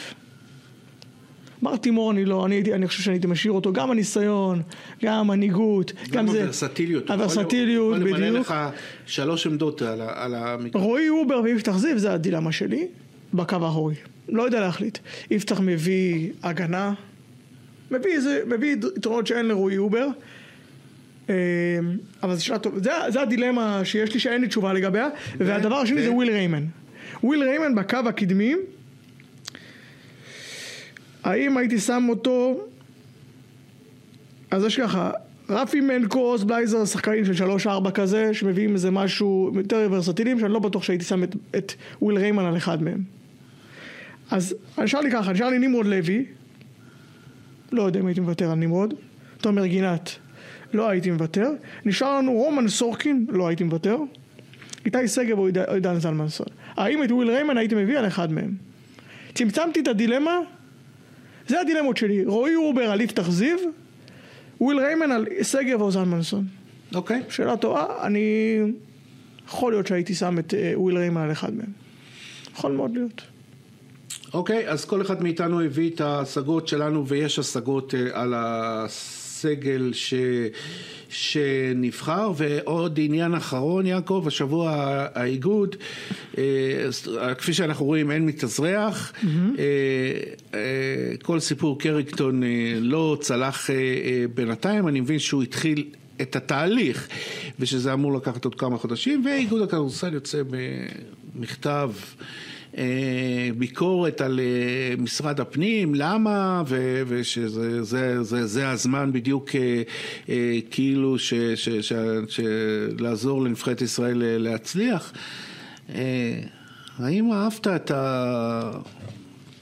S2: מר תימור אני לא, אני, אני חושב שאני הייתי משאיר אותו, גם הניסיון, גם המנהיגות, גם,
S1: גם זה... הוורסטיליות.
S2: הוורסטיליות, בדיוק. יכול
S1: למלא לך שלוש עמדות על, על המקרה.
S2: רועי הובר ויפתח זיו זה הדילמה שלי, בקו האחורי. לא יודע להחליט. יפתח מביא הגנה, מביא, איזה, מביא יתרונות שאין לרועי הובר. אמ, אבל זו שאלה טובה, זה, זה הדילמה שיש לי שאין לי תשובה לגביה, והדבר השני זה וויל ריימן. וויל ריימן בקו הקדמי האם הייתי שם אותו... אז יש ככה, רפי מנקוס, בלייזר, שחקנים של שלוש-ארבע כזה, שמביאים איזה משהו יותר ורסטיליים, שאני לא בטוח שהייתי שם את, את וויל ריימן על אחד מהם. אז נשאר לי ככה, נשאר לי נמרוד לוי, לא יודע אם הייתי מוותר על נמרוד, תומר גינת, לא הייתי מוותר, נשאר לנו רומן סורקין, לא הייתי מוותר, איתי שגב או עידן זלמנסון. האם את וויל ריימן הייתי מביא על אחד מהם? צמצמתי את הדילמה, זה הדילמות שלי, רועי הובר על יפתח זיו, וויל ריימן על שגב או זלמנסון.
S1: אוקיי.
S2: שאלה טובה, אני... יכול להיות שהייתי שם את אה, וויל ריימן על אחד מהם. יכול מאוד להיות.
S1: אוקיי, אז כל אחד מאיתנו הביא את ההשגות שלנו, ויש השגות אה, על הסגל ש... שנבחר, ועוד עניין אחרון, יעקב, השבוע האיגוד, אה, כפי שאנחנו רואים, אין מתאזרח, mm-hmm. כל סיפור קריקטון לא צלח בינתיים, אני מבין שהוא התחיל את התהליך, ושזה אמור לקחת עוד כמה חודשים, ואיגוד הכדורסל יוצא במכתב. אה, ביקורת על אה, משרד הפנים, למה, ו, ושזה זה, זה, זה הזמן בדיוק אה, כאילו ש, ש, ש, ש, לעזור לנבחרת ישראל להצליח. האם אהבת את, ה,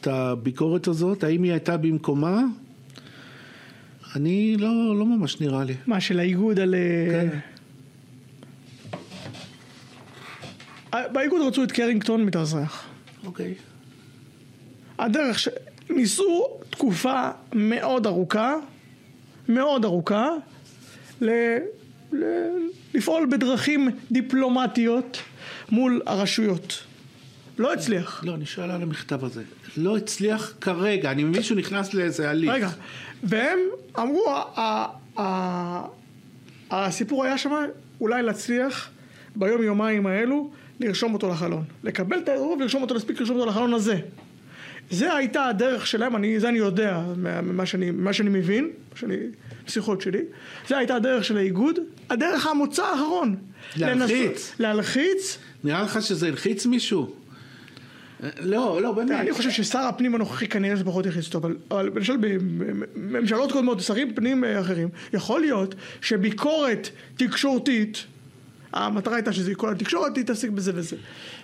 S1: את הביקורת הזאת? האם היא הייתה במקומה? אני לא, לא ממש נראה לי.
S2: מה, של האיגוד על... כן. באיגוד רצו את קרינגטון מתאזרח.
S1: אוקיי.
S2: הדרך ש... ניסו תקופה מאוד ארוכה, מאוד ארוכה, ל... ל... לפעול בדרכים דיפלומטיות מול הרשויות. לא הצליח.
S1: לא, אני שואל על המכתב הזה. לא הצליח כרגע, אני מבין שהוא נכנס לאיזה הליך.
S2: רגע, והם אמרו, הסיפור היה שם אולי להצליח ביום יומיים האלו לרשום אותו לחלון. לקבל את העירוב ולרשום אותו, להספיק לרשום אותו לחלון הזה. זה הייתה הדרך שלהם, אני, זה אני יודע ממה שאני, ממה שאני מבין, שאני, שיחות שלי, זה הייתה הדרך של האיגוד, הדרך המוצא האחרון.
S1: להלחיץ.
S2: לנס... להלחיץ.
S1: נראה לך שזה הלחיץ מישהו? לא, לא, באמת.
S2: אני חושב ששר הפנים הנוכחי כנראה זה פחות יכניס אותו, אבל, אבל למשל בממשלות קודמות, שרים פנים אחרים, יכול להיות שביקורת תקשורתית המטרה הייתה שזה כל התקשורת תתעסק בזה וזה.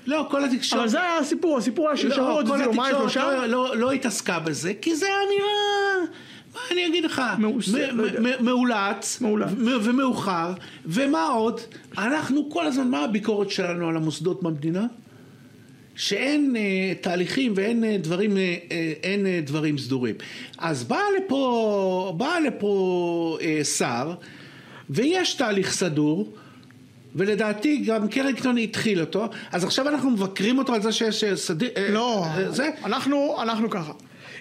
S1: לא, כל התקשורת...
S2: אבל זה היה הסיפור, הסיפור היה של שבועות,
S1: זה יומיים שלושה. לא, לא, לא התעסקה בזה, כי זה היה נראה... מה אני אגיד לך? לא מאולץ, ומאוחר, ומה עוד? אנחנו כל הזמן, מה הביקורת שלנו על המוסדות במדינה? שאין uh, תהליכים ואין uh, דברים, uh, אין, uh, דברים סדורים. אז בא לפה, בא לפה uh, שר, ויש תהליך סדור, ולדעתי גם קרינגטון התחיל אותו, אז עכשיו אנחנו מבקרים אותו על זה שיש סדיר...
S2: אה, לא, אה, זה? אנחנו, אנחנו ככה.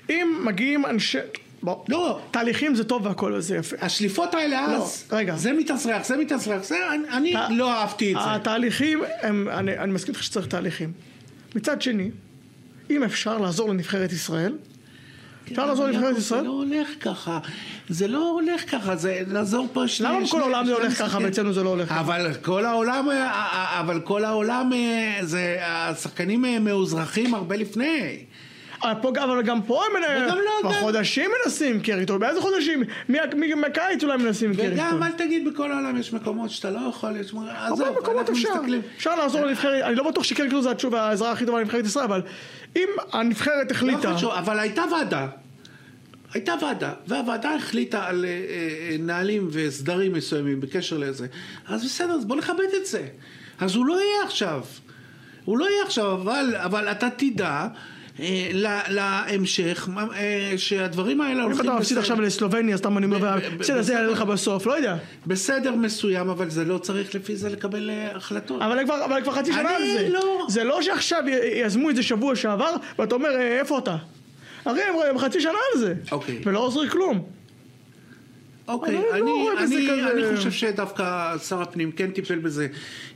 S2: אם מגיעים אנשי... בוא, לא. תהליכים זה טוב והכל זה יפה.
S1: השליפות האלה לא, אז, רגע. זה מתאסרח, זה מתאסרח, זה, אני, אני ת... לא אהבתי את זה.
S2: התהליכים, הם, אני, אני מסכים איתך שצריך תהליכים. מצד שני, אם אפשר לעזור לנבחרת ישראל, אפשר לעזור לנבחרת ישראל?
S1: זה לא הולך ככה, זה לא הולך ככה, זה לעזור פה
S2: שני... למה בכל העולם זה הולך ככה ואצלנו זה לא הולך ככה?
S1: אבל כל העולם, אבל כל העולם, זה, השחקנים מאוזרחים הרבה לפני.
S2: אבל גם פה הם לא, בחודשים מנסים קריטון, באיזה חודשים? מהקיץ אולי מנסים קריטון.
S1: וגם אל תגיד בכל העולם יש מקומות שאתה לא יכול,
S2: עזוב, אנחנו מסתכלים. אפשר לעזור לנבחרת, אני לא בטוח שקריטון זה העזרה הכי טובה לנבחרת ישראל, אבל אם הנבחרת החליטה...
S1: לא אבל הייתה ועדה. הייתה ועדה, והוועדה החליטה על אה, אה, נהלים וסדרים מסוימים בקשר לזה, אז בסדר, אז בוא נכבד את זה. אז הוא לא יהיה עכשיו. הוא לא יהיה עכשיו, אבל, אבל אתה תדע אה, להמשך, אה, שהדברים האלה
S2: הולכים... אם אתה מפסיד עכשיו לסלובניה, סתם אני אומר, בסדר, זה יעלה לך בסוף, לא יודע.
S1: בסדר מסוים, אבל זה לא צריך לפי זה לקבל אה, החלטות.
S2: אבל כבר חצי שנה על זה. לא. זה לא שעכשיו יזמו את זה שבוע שעבר, ואתה אומר, איפה אתה? הרי הם חצי שנה על זה. אוקיי. ולא עוזרים כלום.
S1: אוקיי, אני, אני, לא אני, אני חושב שדווקא שר הפנים כן טיפל בזה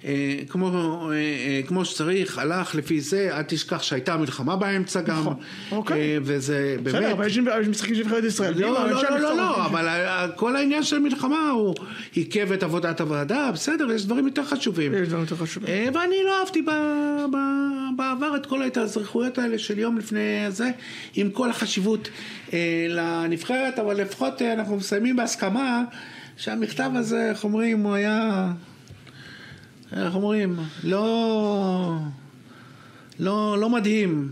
S1: אה, כמו, אה, אה, כמו שצריך, הלך לפי זה, אל תשכח שהייתה מלחמה באמצע גם, נכון, אוקיי. אה, וזה באמת...
S2: בסדר, אבל יש משחקים של נבחרת ישראל.
S1: לא, לא, לא, לא, לא, אבל כל העניין של מלחמה הוא עיכב את עבודת הוועדה, בסדר, יש דברים יותר חשובים.
S2: יש דברים יותר חשובים. אה,
S1: ואני לא אהבתי ב, ב, בעבר את כל ההתאזרחויות האלה של יום לפני זה, עם כל החשיבות אה, לנבחרת, אבל לפחות אה, אנחנו מסיימים בהסכמה. שהמכתב הזה, איך אומרים, הוא היה, איך אומרים, לא, לא, לא מדהים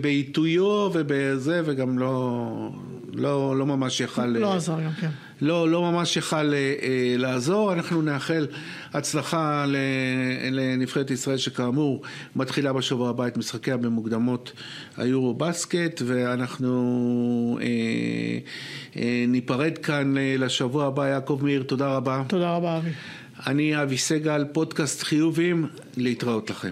S1: בעיתויו ובזה, וגם לא, לא, לא ממש יכל...
S2: לא עזר גם, כן.
S1: לא, לא ממש יכל אה, אה, לעזור. אנחנו נאחל הצלחה לנבחרת ישראל, שכאמור מתחילה בשבוע הבא את משחקיה במוקדמות היורו בסקט, ואנחנו אה, אה, ניפרד כאן אה, לשבוע הבא. יעקב מאיר, תודה רבה.
S2: תודה רבה, אבי.
S1: אני אבי סגל, פודקאסט חיובים, להתראות לכם.